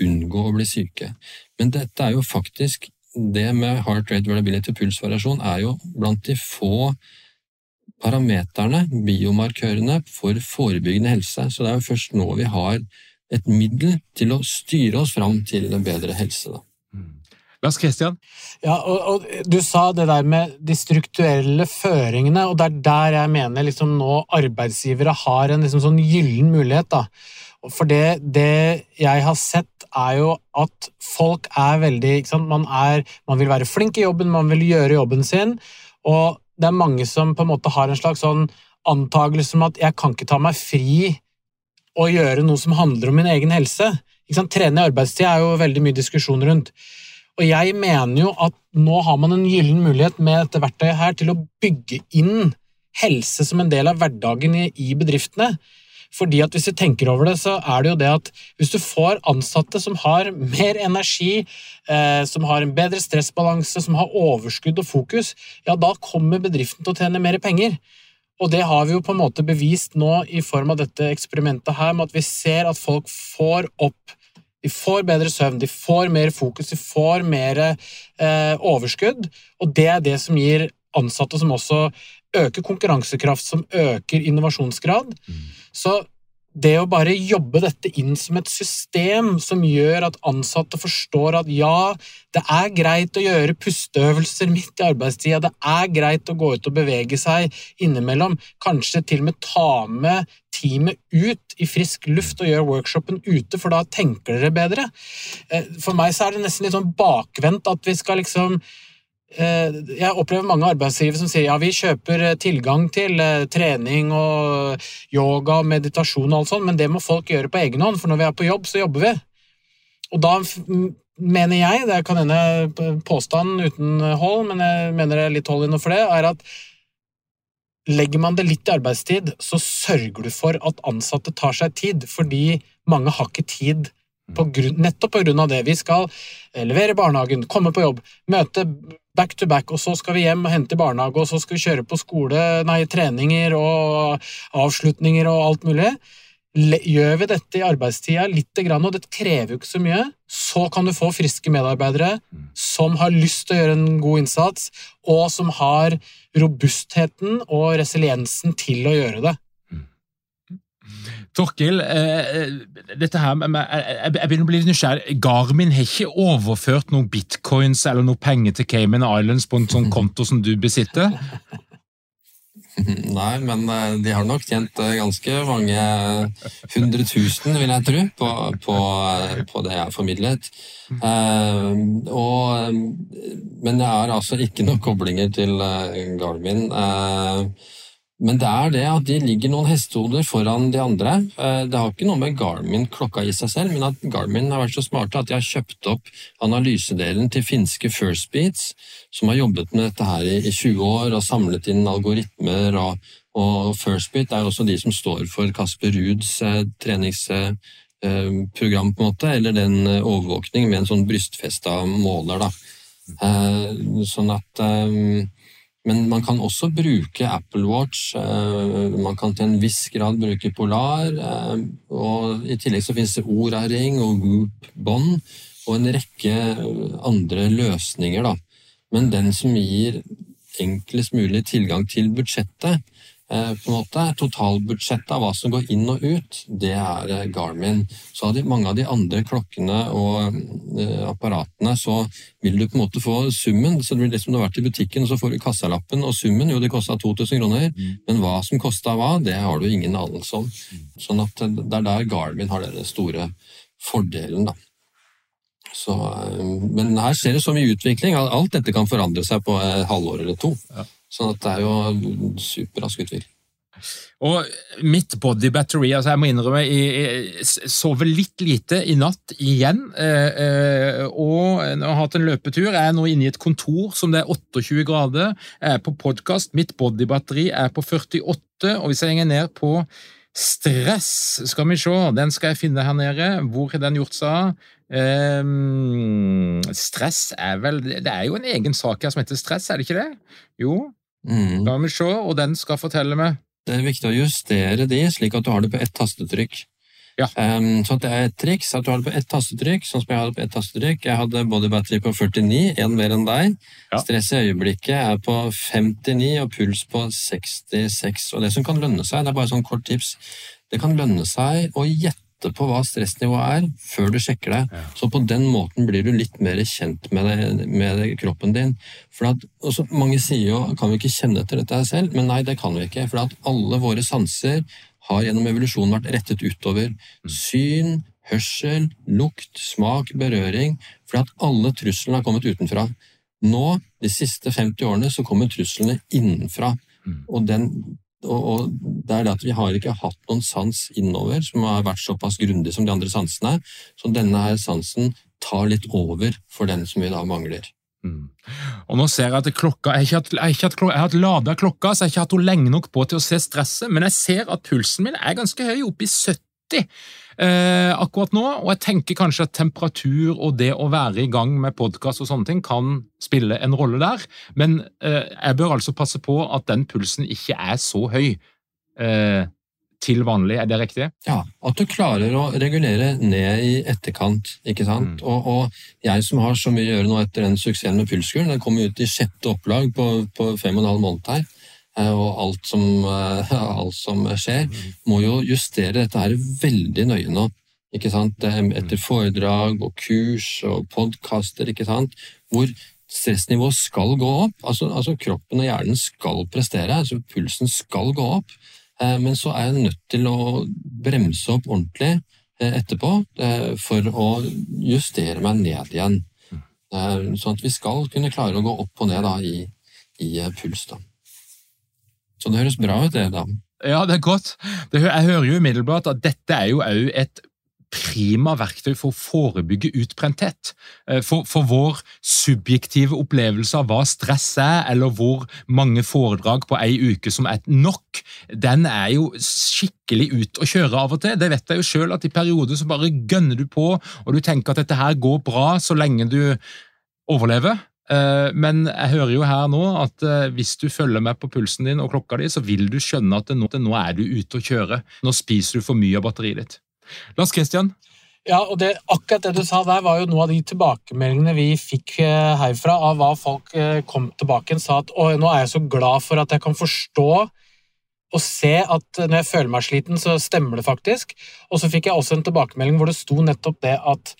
unngå å bli syke. Men dette er jo faktisk det med heart rate variability, pulsvariasjon, er jo blant de få parameterne, biomarkørene, for forebyggende helse. Så det er jo først nå vi har et middel til å styre oss fram til en bedre helse. Da. Lars Kristian? Ja, og, og, Du sa det der med de strukturelle føringene, og det er der jeg mener liksom nå arbeidsgivere har en liksom sånn gyllen mulighet. da. For det, det, jeg har sett, er jo at folk er veldig man, er, man, vil være flink i jobben, man vil gjøre jobben sin, og det er mange som på en måte har en slags sånn antagelse om at jeg kan ikke ta meg fri og gjøre noe som handler om min egen helse. Trene i arbeidstid er jo veldig mye diskusjon rundt. Og jeg mener jo at nå har man en gyllen mulighet med dette verktøyet her til å bygge inn helse som en del av hverdagen i, i bedriftene. Fordi at Hvis du tenker over det, så er det jo det at hvis du får ansatte som har mer energi, eh, som har en bedre stressbalanse, som har overskudd og fokus, ja, da kommer bedriften til å tjene mer penger. Og det har vi jo på en måte bevist nå i form av dette eksperimentet her, med at vi ser at folk får opp de får bedre søvn, de får mer fokus, de får mer eh, overskudd. Og det er det som gir ansatte som også øker konkurransekraft, som øker innovasjonsgrad. Mm. Så det å bare jobbe dette inn som et system som gjør at ansatte forstår at ja, det er greit å gjøre pusteøvelser midt i arbeidstida, det er greit å gå ut og bevege seg innimellom, kanskje til og med ta med teamet ut i frisk luft og gjøre workshopen ute, for da tenker dere bedre. Eh, for meg så er det nesten litt sånn bakvendt at vi skal liksom jeg opplever mange arbeidsgivere som sier ja, vi kjøper eh, tilgang til eh, trening og yoga og meditasjon og alt sånt, men det må folk gjøre på egen hånd, for når vi er på jobb, så jobber vi. Og da mener jeg, det kan hende påstanden uten hold, men jeg mener det er litt hold for det, er at legger man det litt i arbeidstid, så sørger du for at ansatte tar seg tid, fordi mange har ikke tid på grunn, nettopp av det. Vi skal levere barnehagen, komme på jobb, møte back to back, og så skal vi hjem og hente i barnehage, og så skal vi kjøre på skole, nei, treninger og avslutninger og alt mulig. Gjør vi dette i arbeidstida litt, og det krever jo ikke så mye, så kan du få friske medarbeidere som har lyst til å gjøre en god innsats, og som har robustheten og resiliensen til å gjøre det. Torkil, eh, eh, dette her, jeg, begynner å bli nysgjerrig. Garmin har ikke overført noen bitcoins eller noe penger til Cayman Islands på en sånn konto som du besitter? Nei, men eh, de har nok tjent ganske mange hundre tusen, vil jeg tro, på, på, på det jeg har formidlet. Og, men det er altså ikke noen koblinger til Garmin. Uh, men det er det at de ligger noen hestehoder foran de andre. Eh, det har ikke noe med Garmin-klokka i seg selv, men at Garmin har vært så smarte at de har kjøpt opp analysedelen til finske Firstbeats, som har jobbet med dette her i 20 år og samlet inn algoritmer. og, og Firstbeat er også de som står for Kasper Ruuds eh, treningsprogram, på en måte, eller den eh, overvåkning med en sånn brystfesta måler. da. Sånn at men man kan også bruke Apple Watch, eh, man kan til en viss grad bruke Polar. Eh, og I tillegg så finnes det Ora-ring og Whoop-bånd og en rekke andre løsninger. Da. Men den som gir enklest mulig tilgang til budsjettet. Eh, på en måte. Totalbudsjettet av hva som går inn og ut, det er eh, Garmin. Så av de, mange av de andre klokkene og eh, apparatene, så vil du på en måte få summen. Så det blir det som du har vært i butikken, og så får du kassalappen og summen. Jo, det kosta 2000 kroner, mm. men hva som kosta hva, det har du ingen anelse om. Mm. Sånn at det er der Garmin har den store fordelen, da. Så, men her skjer det så mye utvikling. Alt dette kan forandre seg på et halvår eller to. Ja. Sånn at det er jo superrask utvikling. Og mitt body battery altså Jeg må innrømme, jeg, sover litt lite i natt igjen. Eh, eh, og jeg har hatt en løpetur. Jeg er nå inne i et kontor som det er 28 grader. Jeg er på podkast. Mitt body battery er på 48. Og hvis jeg henger ned på stress, skal vi se, den skal jeg finne her nede. Hvor har den gjort seg? Um, stress er vel Det er jo en egen sak her som heter stress, er det ikke det? Jo, Mm. La meg se, og den skal fortelle meg. Det er viktig å justere de, slik at du har det på ett tastetrykk. Ja. Um, så det er et triks at du har det på ett tastetrykk, sånn som jeg hadde på ett tastetrykk. Jeg hadde body battery på 49, én mer enn deg. Ja. Stress i øyeblikket er på 59 og puls på 66. Og det som kan lønne seg, det er bare sånn kort tips, det kan lønne seg å gjette gjette på hva stressnivået er før du sjekker det. Ja. Så på den måten blir du litt mer kjent med, det, med det, kroppen din. For at, også, mange sier jo kan vi ikke kjenne etter dette selv, men nei, det kan vi ikke. For at alle våre sanser har gjennom evolusjonen vært rettet utover. Mm. Syn, hørsel, lukt, smak, berøring. For at alle truslene har kommet utenfra. Nå, de siste 50 årene, så kommer truslene innenfra. Mm. Og den og, og, det er det at vi har ikke hatt noen sans innover som har vært såpass grundig som de andre sansene, så denne her sansen tar litt over for den som vi da mangler. Mm. Og nå ser Jeg at klokka, jeg har ikke hatt, hatt, hatt lada klokka, så jeg har ikke hatt henne lenge nok på til å se stresset, men jeg ser at pulsen min er ganske høy, oppe i 70 eh, akkurat nå. Og jeg tenker kanskje at temperatur og det å være i gang med podkast og sånne ting kan spille en rolle der. Men eh, jeg bør altså passe på at den pulsen ikke er så høy. Eh, til vanlig, er det riktig? Ja, at du klarer å regulere ned i etterkant. ikke sant? Mm. Og, og, jeg som har så mye å gjøre nå etter den suksessen med pulskuren, den kom ut i sjette opplag på, på fem og en halv måned her. Eh, og alt som, eh, alt som, skjer, må jo justere dette her veldig nøye nå. Ikke sant? Etter foredrag og kurs og podkaster, ikke sant? hvor stressnivået skal gå opp. Altså, altså, kroppen og hjernen skal prestere, altså pulsen skal gå opp. Eh, men så er jeg nødt til å bremse opp ordentlig etterpå for å justere meg ned igjen. Sånn at vi skal kunne klare å gå opp og ned da, i, i puls. da. Så det høres bra ut, det, da. Ja, det er godt. jeg hører jo umiddelbart at dette er jo òg et prima verktøy for å forebygge utbrenthet. Eh, for, for, vår subjektive opplevelse av hva stress er, eller hvor mange foredrag på ei uke som er nok, den er jo skikkelig ut å kjøre av og til. Det vet jeg jo sjøl, at i perioder så bare gønner du på, og du tenker at dette her går bra så lenge du overlever. Eh, men jeg hører jo her nå at eh, hvis du følger med på pulsen din og klokka di, så vil du skjønne at nå, nå er du ute å kjøre. Nå spiser du for mye av batteriet ditt. Lars Kristian? Ja, og det, akkurat det du sa der, var jo noe av de tilbakemeldingene vi fikk eh, herfra, av hva folk kom tilbake og sa at å, nå er jeg så glad for at jeg kan forstå og se at når jeg føler meg sliten, så stemmer det faktisk. Og så fikk jeg også en tilbakemelding hvor det sto nettopp det at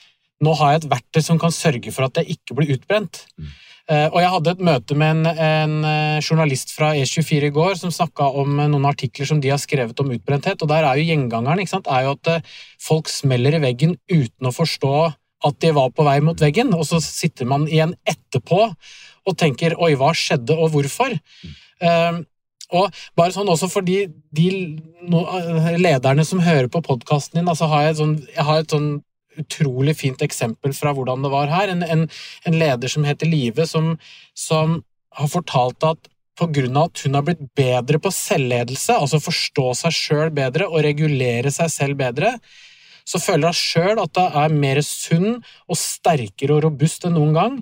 nå har jeg et verktøy som kan sørge for at jeg ikke blir utbrent. Mm. Uh, og jeg hadde et møte med en, en uh, journalist fra E24 i går som snakka om uh, noen artikler som de har skrevet om utbrenthet, og der er jo gjengangeren ikke sant, er jo at folk smeller i veggen uten å forstå at de var på vei mot veggen, og så sitter man igjen etterpå og tenker 'oi, hva skjedde, og hvorfor'? Mm. Og bare sånn også fordi de no, lederne som hører på podkasten din, altså har jeg, sånn, jeg har et sånn utrolig fint eksempel fra hvordan det var her. En, en, en leder som heter Live, som, som har fortalt at pga. at hun har blitt bedre på selvledelse, altså forstå seg sjøl bedre og regulere seg selv bedre, så føler hun sjøl at hun er mer sunn og sterkere og robust enn noen gang.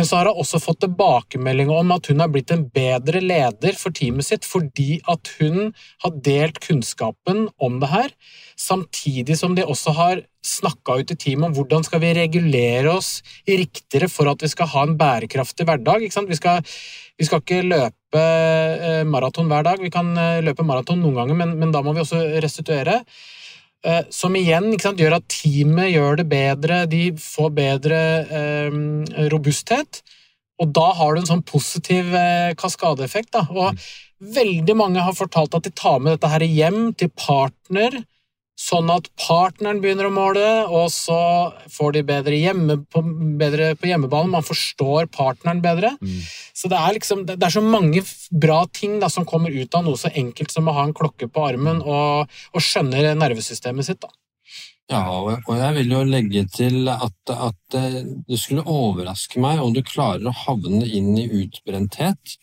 Men så har hun også fått tilbakemelding om at hun har blitt en bedre leder for teamet sitt fordi at hun har delt kunnskapen om det her, samtidig som de også har snakka ut i teamet om hvordan skal vi regulere oss riktigere for at vi skal ha en bærekraftig hverdag. Vi skal, vi, skal, ikke løpe eh, maraton hver dag. Vi kan eh, løpe maraton noen ganger, men, men da må vi også restituere. Eh, som igjen sant, gjør at teamet gjør det bedre, de får bedre eh, robusthet. Og da har du en sånn positiv eh, kaskadeeffekt. Da. Og mm. veldig mange har fortalt at de tar med dette her hjem til partner, sånn at partneren begynner å måle, og så får de bedre, hjemme på, bedre på hjemmebane. Man forstår partneren bedre. Mm. Så det er, liksom, det er så mange bra ting da, som kommer ut av noe så enkelt som å ha en klokke på armen og, og skjønne nervesystemet sitt. da. Ja, og jeg vil jo legge til at, at eh, det skulle overraske meg om du klarer å havne inn i utbrenthet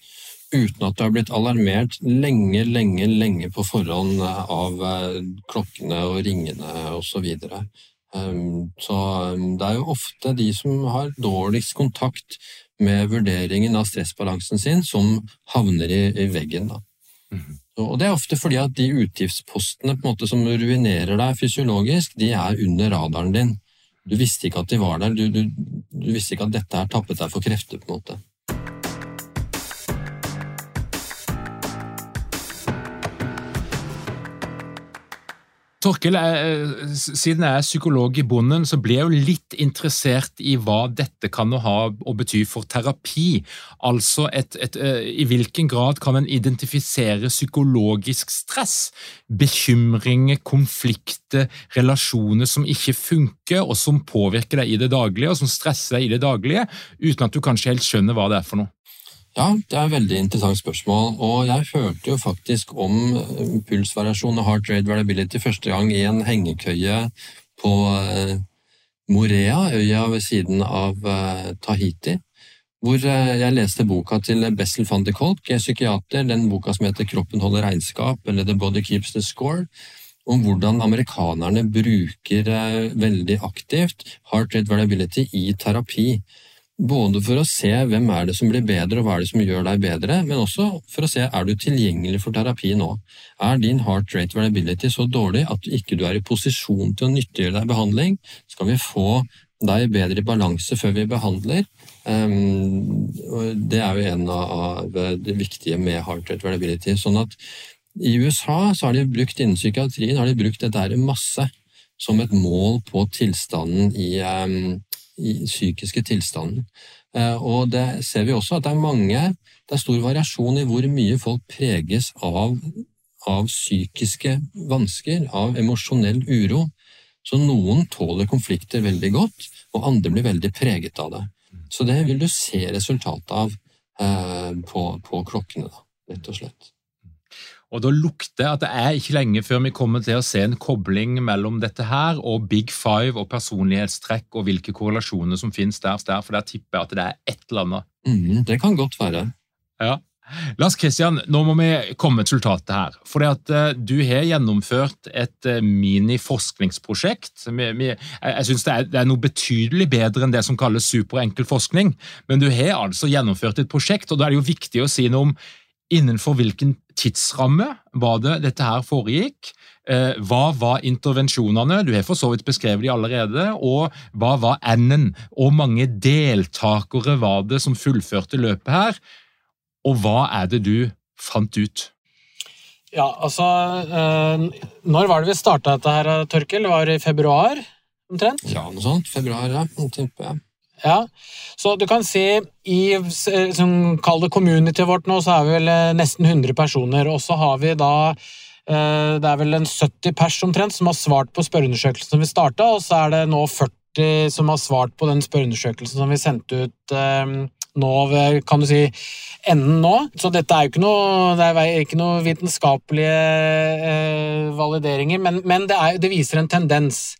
uten at du har blitt alarmert lenge, lenge, lenge på forhånd av eh, klokkene og ringene osv. Så, um, så um, det er jo ofte de som har dårligst kontakt med vurderingen av stressbalansen sin, som havner i, i veggen. Da. Mm -hmm. Og Det er ofte fordi at de utgiftspostene måte som ruinerer deg fysiologisk, de er under radaren din. Du visste ikke at de var der, du, du, du visste ikke at dette her tappet deg for krefter. på en måte. Torkel, siden jeg er psykolog i bonden, så blir jeg jo litt interessert i hva dette kan ha å bety for terapi. Altså et, et, eh, i hvilken grad kan en identifisere psykologisk stress, bekymringer, konflikter, relasjoner som ikke funker, og som påvirker deg i det daglige, og som stresser deg i det daglige, uten at du kanskje helt skjønner hva det er for noe? Ja, det er et veldig interessant spørsmål. Og jeg hørte jo faktisk om eh, pulsvariasjon og heart rate variability første gang i en hengekøye på eh, Morea, øya ved siden av eh, Tahiti. Hvor jeg leste boka til Bessel van de Kolk, psykiater, den boka som heter Kroppen holder regnskap, eller The Body Keeps the Score, om hvordan amerikanerne bruker veldig aktivt heart rate variability i terapi. Både for å se hvem er det som blir bedre, og hva er det som gjør deg bedre, men også for å se er du tilgjengelig for terapi nå. Er din heart rate variability så dårlig at du ikke er i posisjon til å nyttiggjøre deg behandling? Skal vi få deg bedre i balanse før vi behandler? Um, det er jo en av det viktige med heart rate variability. sånn at i USA så har de brukt innen psykiatrien har de brukt dette her masse som et mål på tilstanden i um, i psykiske tilstanden. Eh, og det ser vi også at det er mange Det er stor variasjon i hvor mye folk preges av, av psykiske vansker, av emosjonell uro. Så noen tåler konflikter veldig godt, og andre blir veldig preget av det. Så det vil du se resultatet av eh, på, på, klokkene, da, rett og slett. Og Da lukter at det er ikke lenge før vi kommer til å se en kobling mellom dette her og Big Five og personlighetstrekk og hvilke korrelasjoner som finnes der, for der tipper jeg at det er et eller annet. Mm, det kan godt være. Ja. Lars Kristian, nå må vi komme til resultatet her. For at uh, Du har gjennomført et uh, mini-forskningsprosjekt. Jeg er, det er, noe betydelig bedre enn det som kalles superenkel forskning. Men du har altså gjennomført et prosjekt, og da er det jo viktig å si noe om innenfor hvilken tidsramme var det dette her foregikk? Eh, hva var intervensjonene? Du har for så vidt beskrevet de allerede. Og hva var N-en? Hvor mange deltakere var det som fullførte løpet her? Og hva er det du fant ut? Ja, altså eh, Når var det vi starta dette her, Tørkel? Det var i februar omtrent? Ja, noe sånt. Februar, ja. Tipper jeg. Ja, så du kan si i som Kall det community vårt nå, så er vi vel eh, nesten 100 personer. Og så har vi da eh, Det er vel en 70 pers omtrent som har svart på spørreundersøkelsen som vi starta, og så er det nå 40 som har svart på den spørreundersøkelsen som vi sendte ut eh, nå ved kan du si, enden nå. Så dette er jo ikke noe, det er ikke noe vitenskapelige valideringer, men, men det, er, det viser en tendens.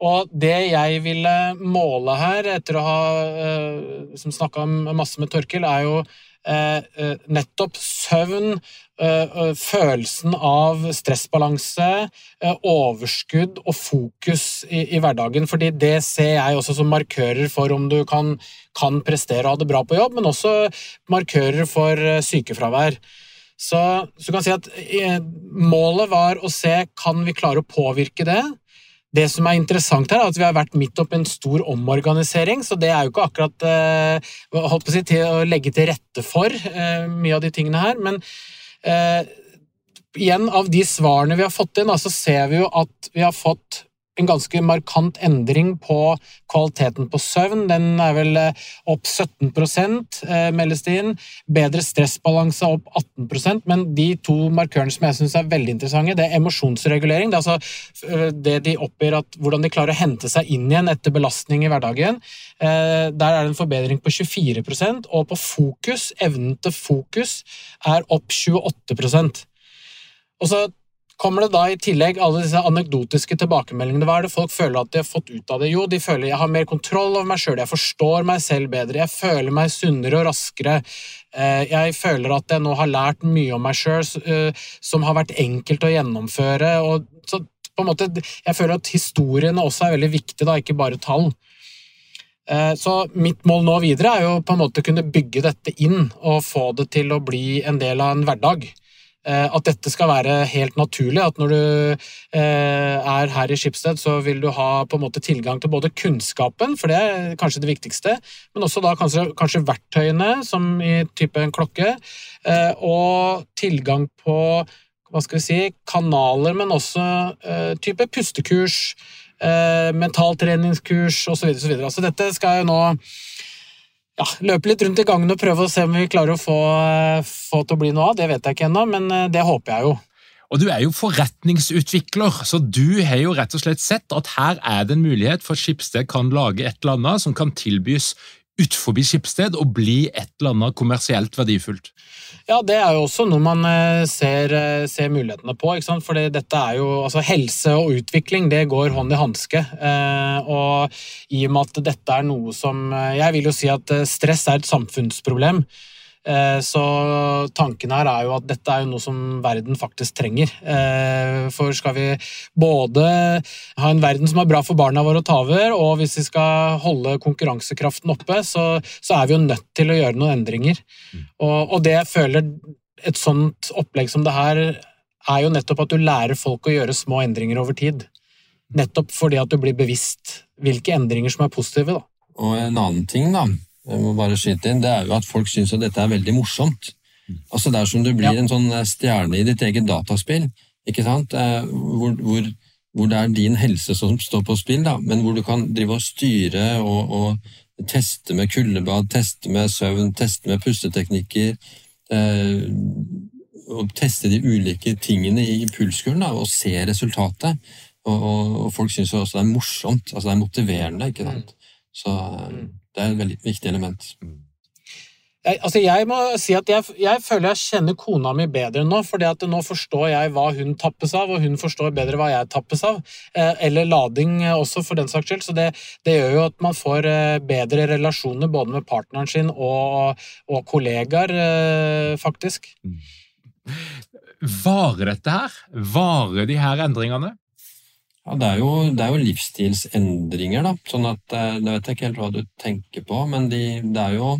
Og det jeg ville måle her, etter å ha uh, snakka masse med Torkel, er jo eh, eh, nettopp søvn, følelsen av stressbalanse, overskudd og fokus i, hverdagen. fordi det ser jeg også som markører for om du kan, kan prestere og ha det bra på jobb, men også markører for sykefravær. Så, så du kan si at målet var å se kan vi klare å påvirke det. Det som er interessant her, er at vi har vært midt oppi en stor omorganisering, så det er jo ikke akkurat eh, holdt på å si, til å legge til rette for eh, mye av de tingene her. Men eh, igjen, av de svarene vi har fått inn, så ser vi jo at vi har fått en ganske markant endring på kvaliteten på søvn. Den er vel eh, opp 17 eh, meldes det inn. Bedre stressbalanse opp 18% Men de to markørene som jeg syns er veldig interessante, det er emosjonsregulering. Det er altså eh, det de oppgir at hvordan de klarer å hente seg inn igjen etter belastning i hverdagen. Der er det en forbedring på 24% og på fokus, evnen til fokus, er opp 28 og så kommer det da i tillegg alle disse anekdotiske tilbakemeldingene. Hva er det folk føler at de har fått ut av det? Jo, de føler jeg har mer kontroll over meg sjøl, jeg forstår meg selv bedre, jeg føler meg sunnere og raskere. Eh, jeg føler at jeg nå har lært mye om meg sjøl eh, som har vært enkelt å gjennomføre. og så på en måte, Jeg føler at historiene også er veldig viktige, da, ikke bare tall. Eh, så mitt mål nå videre er jo på en måte kunne bygge dette inn og få det til å bli en del av en hverdag. Eh, at dette skal være helt naturlig. At når du eh, er her i Skipsted, så vil du ha på en måte tilgang til både kunnskapen, for det er kanskje det viktigste, men også da kanskje, kanskje verktøyene, som i type en klokke, eh, og tilgang på hva skal vi si, kanaler, men også type pustekurs, mentaltreningskurs osv. Så, videre. så dette skal jo nå ja, løpe litt rundt i gangen og prøve å se om vi klarer å få, få til å bli noe av. Det vet jeg ikke ennå, men eh, det håper jeg jo. Og Du er jo forretningsutvikler, så du har jo rett og slett sett at her er det en mulighet for Skipsted kan lage et eller annet som kan tilbys utenfor Skipsted og bli et eller annet kommersielt verdifullt. Ja, det er jo også noe man eh, ser, eh, ser mulighetene på. ikke sant? Fordi dette er jo, altså Helse og utvikling det går hånd i hanske. Eh, og i og med at dette er noe som Jeg vil jo si at stress er et samfunnsproblem. Eh, så tanken her er jo at dette er jo noe som verden faktisk trenger. Eh, for skal vi både ha en verden som er bra for barna våre å ta over, og hvis vi skal holde konkurransekraften oppe, så, så er vi jo nødt til å gjøre noen endringer. Mm. Og, og det jeg føler et sånt opplegg som det her er jo nettopp at du lærer folk å gjøre små endringer over tid. Nettopp fordi at du blir bevisst hvilke endringer som er positive. Da. Og en annen ting, da, jeg må bare skyte inn, det er jo at folk syns at dette er veldig morsomt. Altså Det er som du blir ja. en sånn eh, stjerne i ditt eget dataspill, ikke sant? Eh, hvor, hvor, hvor, det er din helse som står på spill, da, men hvor du kan drive og styre og, og teste med kuldebad, teste med søvn, teste med pusteteknikker. Eh, og teste de ulike tingene i pulskuren og se resultatet. Og, og, og folk syns også det er morsomt. altså Det er motiverende. ikke sant? Så mm. Det er et veldig viktig element. Jeg, altså jeg må si at jeg, jeg, føler jeg kjenner kona mi bedre nå, for nå forstår jeg hva hun tappes av, og hun forstår bedre hva jeg tappes av. Eh, eller lading også, for den saks skyld. Så det, det, gjør jo at man får eh, bedre relasjoner både med partneren sin og, og kollegaer, eh, faktisk. Varer dette her? Varer de her endringene? Ja, det er, jo, det er jo livsstilsendringer, da. Sånn at eh, Det vet jeg ikke helt hva du tenker på, men de, det er jo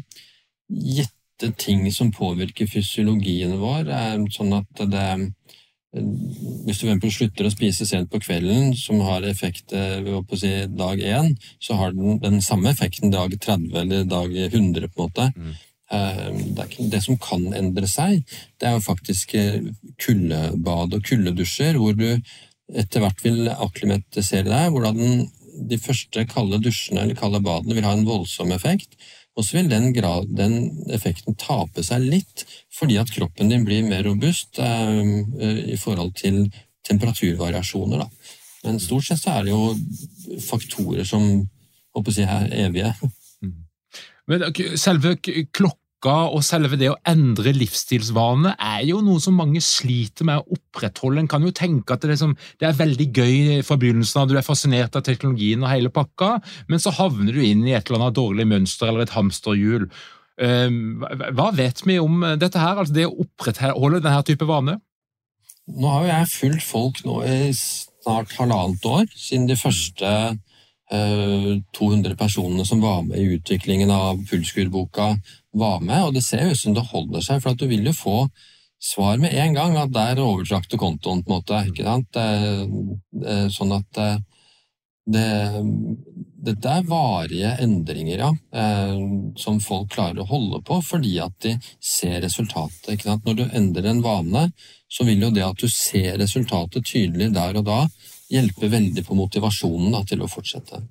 gitte ting som påvirker fysiologien vår. Sånn at det Hvis du f.eks. slutter å spise sent på kvelden, som har effekt på ved å si, dag én, så har den den samme effekten dag 30 eller dag 100, på en måte. Mm. Eh, det, det, som kan endre seg, det er jo faktisk kuldebad og kuldedusjer, hvor du etter hvert vil akklimatisere deg, hvordan de første kalde dusjene eller kalde badene vil ha en voldsom effekt. Og så vil den, grad, den, effekten tape seg litt, fordi at kroppen din blir mer robust eh, i forhold til temperaturvariasjoner. Da. Men stort sett så er det jo faktorer som håper jeg, er evige. Mm. Men selve klokka og selve det å endre livsstilsvanene er jo noe som mange sliter med å opprettholde. En kan jo tenke at det, liksom, det er veldig gøy fra begynnelsen av, du er fascinert av teknologien og hele pakka, men så havner du inn i et eller annet dårlig mønster eller et hamsterhjul. Hva vet vi om dette her, altså det å opprettholde denne type vane? Nå har jo jeg fulgt folk nå i snart halvannet år, siden de første 200 personene som var med i utviklingen av Pulskur-boka, var med, og det ser ut som det holder seg, for at du vil jo få svar med en gang at der overtrakk du kontoen, på en måte. ikke sant? Det, sånn at det, dette er varige endringer, ja, som folk klarer å holde på fordi at de ser resultatet. ikke sant? Når du endrer en vane, så vil jo det at du ser resultatet tydelig der og da, hjelpe veldig på motivasjonen da, til å fortsette.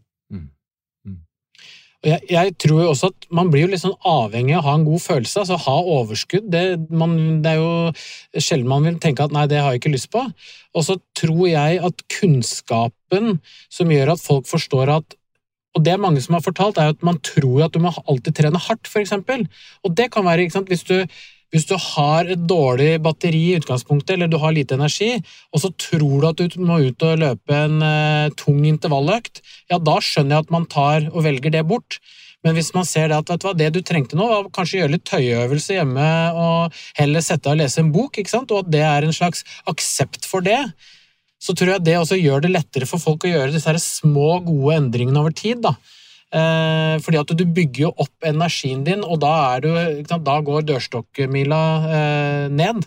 Jeg, jeg, tror jo også at man blir jo litt sånn avhengig av å ha en god følelse, altså ha overskudd. Det, man, det, er jo sjelden man vil tenke at nei, det har jeg ikke lyst på. Og så tror jeg at kunnskapen som gjør at folk forstår at og det mange som har fortalt, er at man tror at du må alltid trene hardt, f.eks. Og det kan være, ikke sant, hvis du hvis du har et dårlig batteri i utgangspunktet, eller du har lite energi, og så tror du at du må ut og løpe en uh, tung intervalløkt, ja, da skjønner jeg at man tar og velger det bort. Men hvis man ser det at vet du hva, det du trengte nå, var kanskje gjøre litt tøyeøvelse hjemme og heller sette deg og lese en bok, ikke sant? og at det er en slags aksept for det, så tror jeg det også gjør det lettere for folk å gjøre disse små, gode endringene over tid. da. Eh, fordi at du bygger jo opp energien din, og da, du, da går dørstokkmila eh, ned.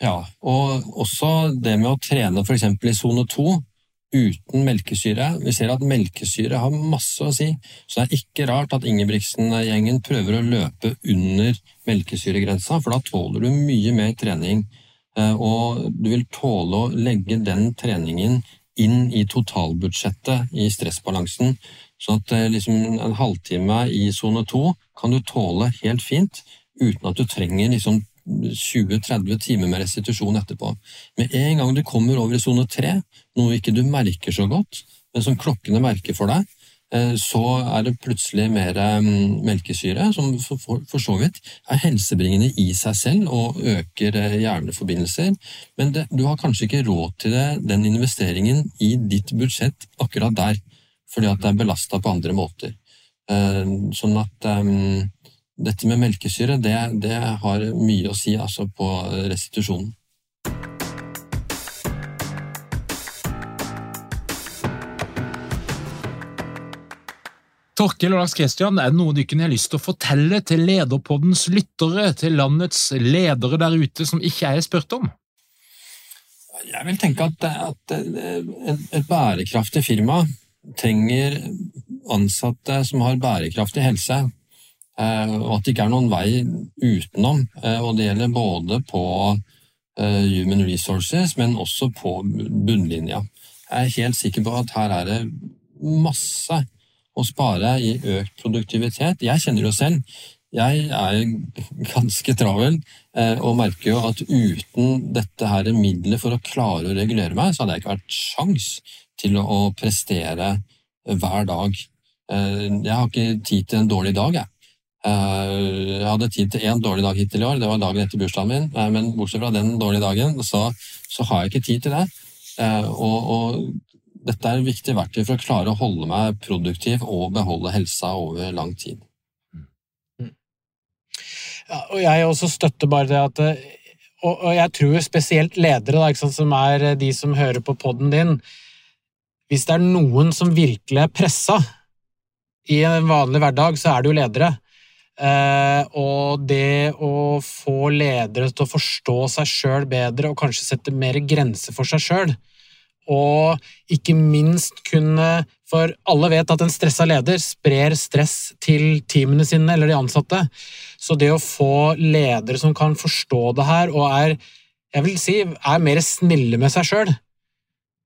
Ja, og også det med å trene f.eks. i sone 2 uten melkesyre. Vi ser at melkesyre har masse å si, så det er ikke rart at Ingebrigtsen-gjengen prøver å løpe under melkesyregrensa, for da tåler du mye mer trening. Eh, og du vil tåle å legge den treningen inn i totalbudsjettet i stressbalansen. Så at eh, liksom, en halvtime i sone to kan du tåle helt fint, uten at du trenger liksom 20-30 timer med restitusjon etterpå. Med en gang du kommer over i sone tre, noe ikke du merker så godt, men som klokkene merker for deg, så er det plutselig mer mm, melkesyre, som for så vidt er helsebringende i seg selv og øker eh, hjerneforbindelser, men det, du har kanskje ikke råd til det, den investeringen i ditt budsjett akkurat der, fordi at det er belasta på andre måter. Eh, sånn at dette med melkesyre, det, det, har mye å si altså, på restitusjonen. Torkel og Lars Kristian, er det noe dere har lyst til å fortelle til Lederpoddens lyttere, til landets ledere der ute som ikke jeg er spurt om? Jeg vil tenke at, at et bærekraftig firma trenger ansatte som har bærekraftig helse, eh, og at det ikke er noen vei utenom. Eh, og det gjelder både på eh, human resources, men også på bunnlinja. Jeg er helt sikker på at her er det masse å spare i økt produktivitet. Jeg kjenner det jo selv. Jeg er ganske travel eh, og merker jo at uten dette her middelet for å klare å regulere meg, så hadde jeg ikke vært sjans til å prestere hver dag. Eh, jeg har ikke tid til en dårlig dag, jeg. Eh, jeg hadde tid til én dårlig dag hittil i år, det var dagen etter bursdagen min. Men bortsett fra den dårlige dagen, så, så har jeg ikke tid til det. Og, og dette er et viktig verktøy for å klare å holde meg produktiv og beholde helsa over lang tid. Ja, og jeg også støtter bare det at Og, og jeg tror spesielt ledere, da, sant, som er de som hører på poden din Hvis det er noen som virkelig er pressa i en vanlig hverdag, så er det jo ledere. Eh, og det å få ledere til å forstå seg sjøl bedre og kanskje sette mer grenser for seg sjøl, og ikke minst kunne For alle vet at en stressa leder sprer stress til teamene sine eller de ansatte. Så det å få ledere som kan forstå det her og er jeg vil si, er mer snille med seg sjøl,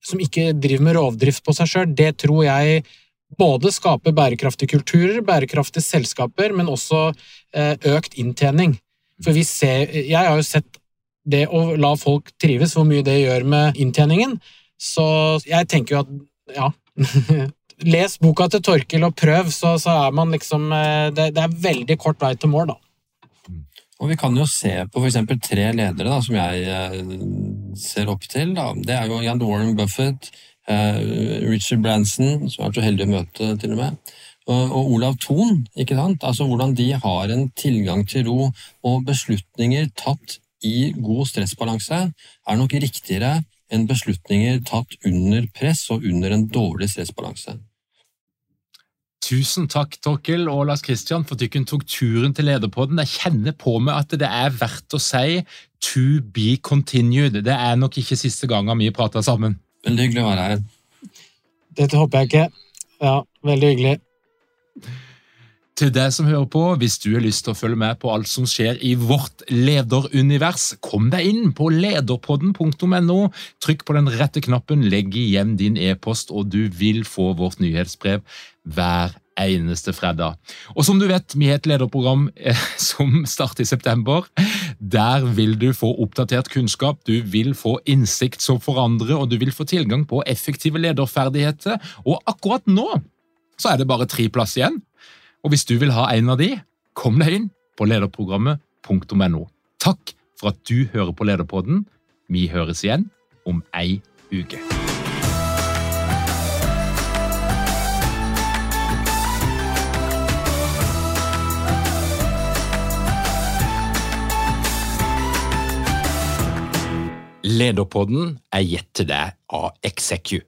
som ikke driver med rovdrift på seg sjøl, det tror jeg både skaper bærekraftige kulturer, bærekraftige selskaper, men også eh, økt inntjening. For vi ser, Jeg har jo sett det å la folk trives, hvor mye det gjør med inntjeningen. Så jeg tenker jo at ja Les boka til Torkel og prøv, så, så er man liksom eh, det, det, er veldig kort vei til mål, da. Og Vi kan jo se på f.eks. tre ledere da, som jeg eh, ser opp til. Da. Det er jo Jan Warren Buffett, eh, Richard Branson, som har vært så heldig å møte, til og med, og Olav Thon, ikke sant? Altså hvordan de har en tilgang til ro og beslutninger tatt i god stressbalanse, er nok riktigere enn beslutninger tatt under press og under en dårlig stressbalanse. Tusen takk, Torkel og Lars Kristian, for at dere tok turen til Lederpodden. Jeg kjenner på meg at det er verdt å si to be continued. Det er nok ikke siste gangen vi prater sammen. Veldig hyggelig å være her. Dette håper jeg ikke. Ja, veldig hyggelig. Til deg som hører på, hvis du har lyst til å følge med på alt som skjer i vårt lederunivers, kom deg inn på lederpodden.no. Trykk på den rette knappen, legg igjen din e-post, og du vil få vårt nyhetsbrev hver eneste fredag. Og som du vet, vi har et lederprogram eh, som starter i september. Der vil du få oppdatert kunnskap, du vil få innsikt som forandrer, og du vil få tilgang på effektive lederferdigheter. Og akkurat nå så er det bare tre plass igjen. Og hvis du vil ha en av de, kom deg inn på lederprogrammet.no. Takk for at du hører på Lederpodden. Vi høres igjen om ei uke. Lederpodden er gitt til deg av Execu.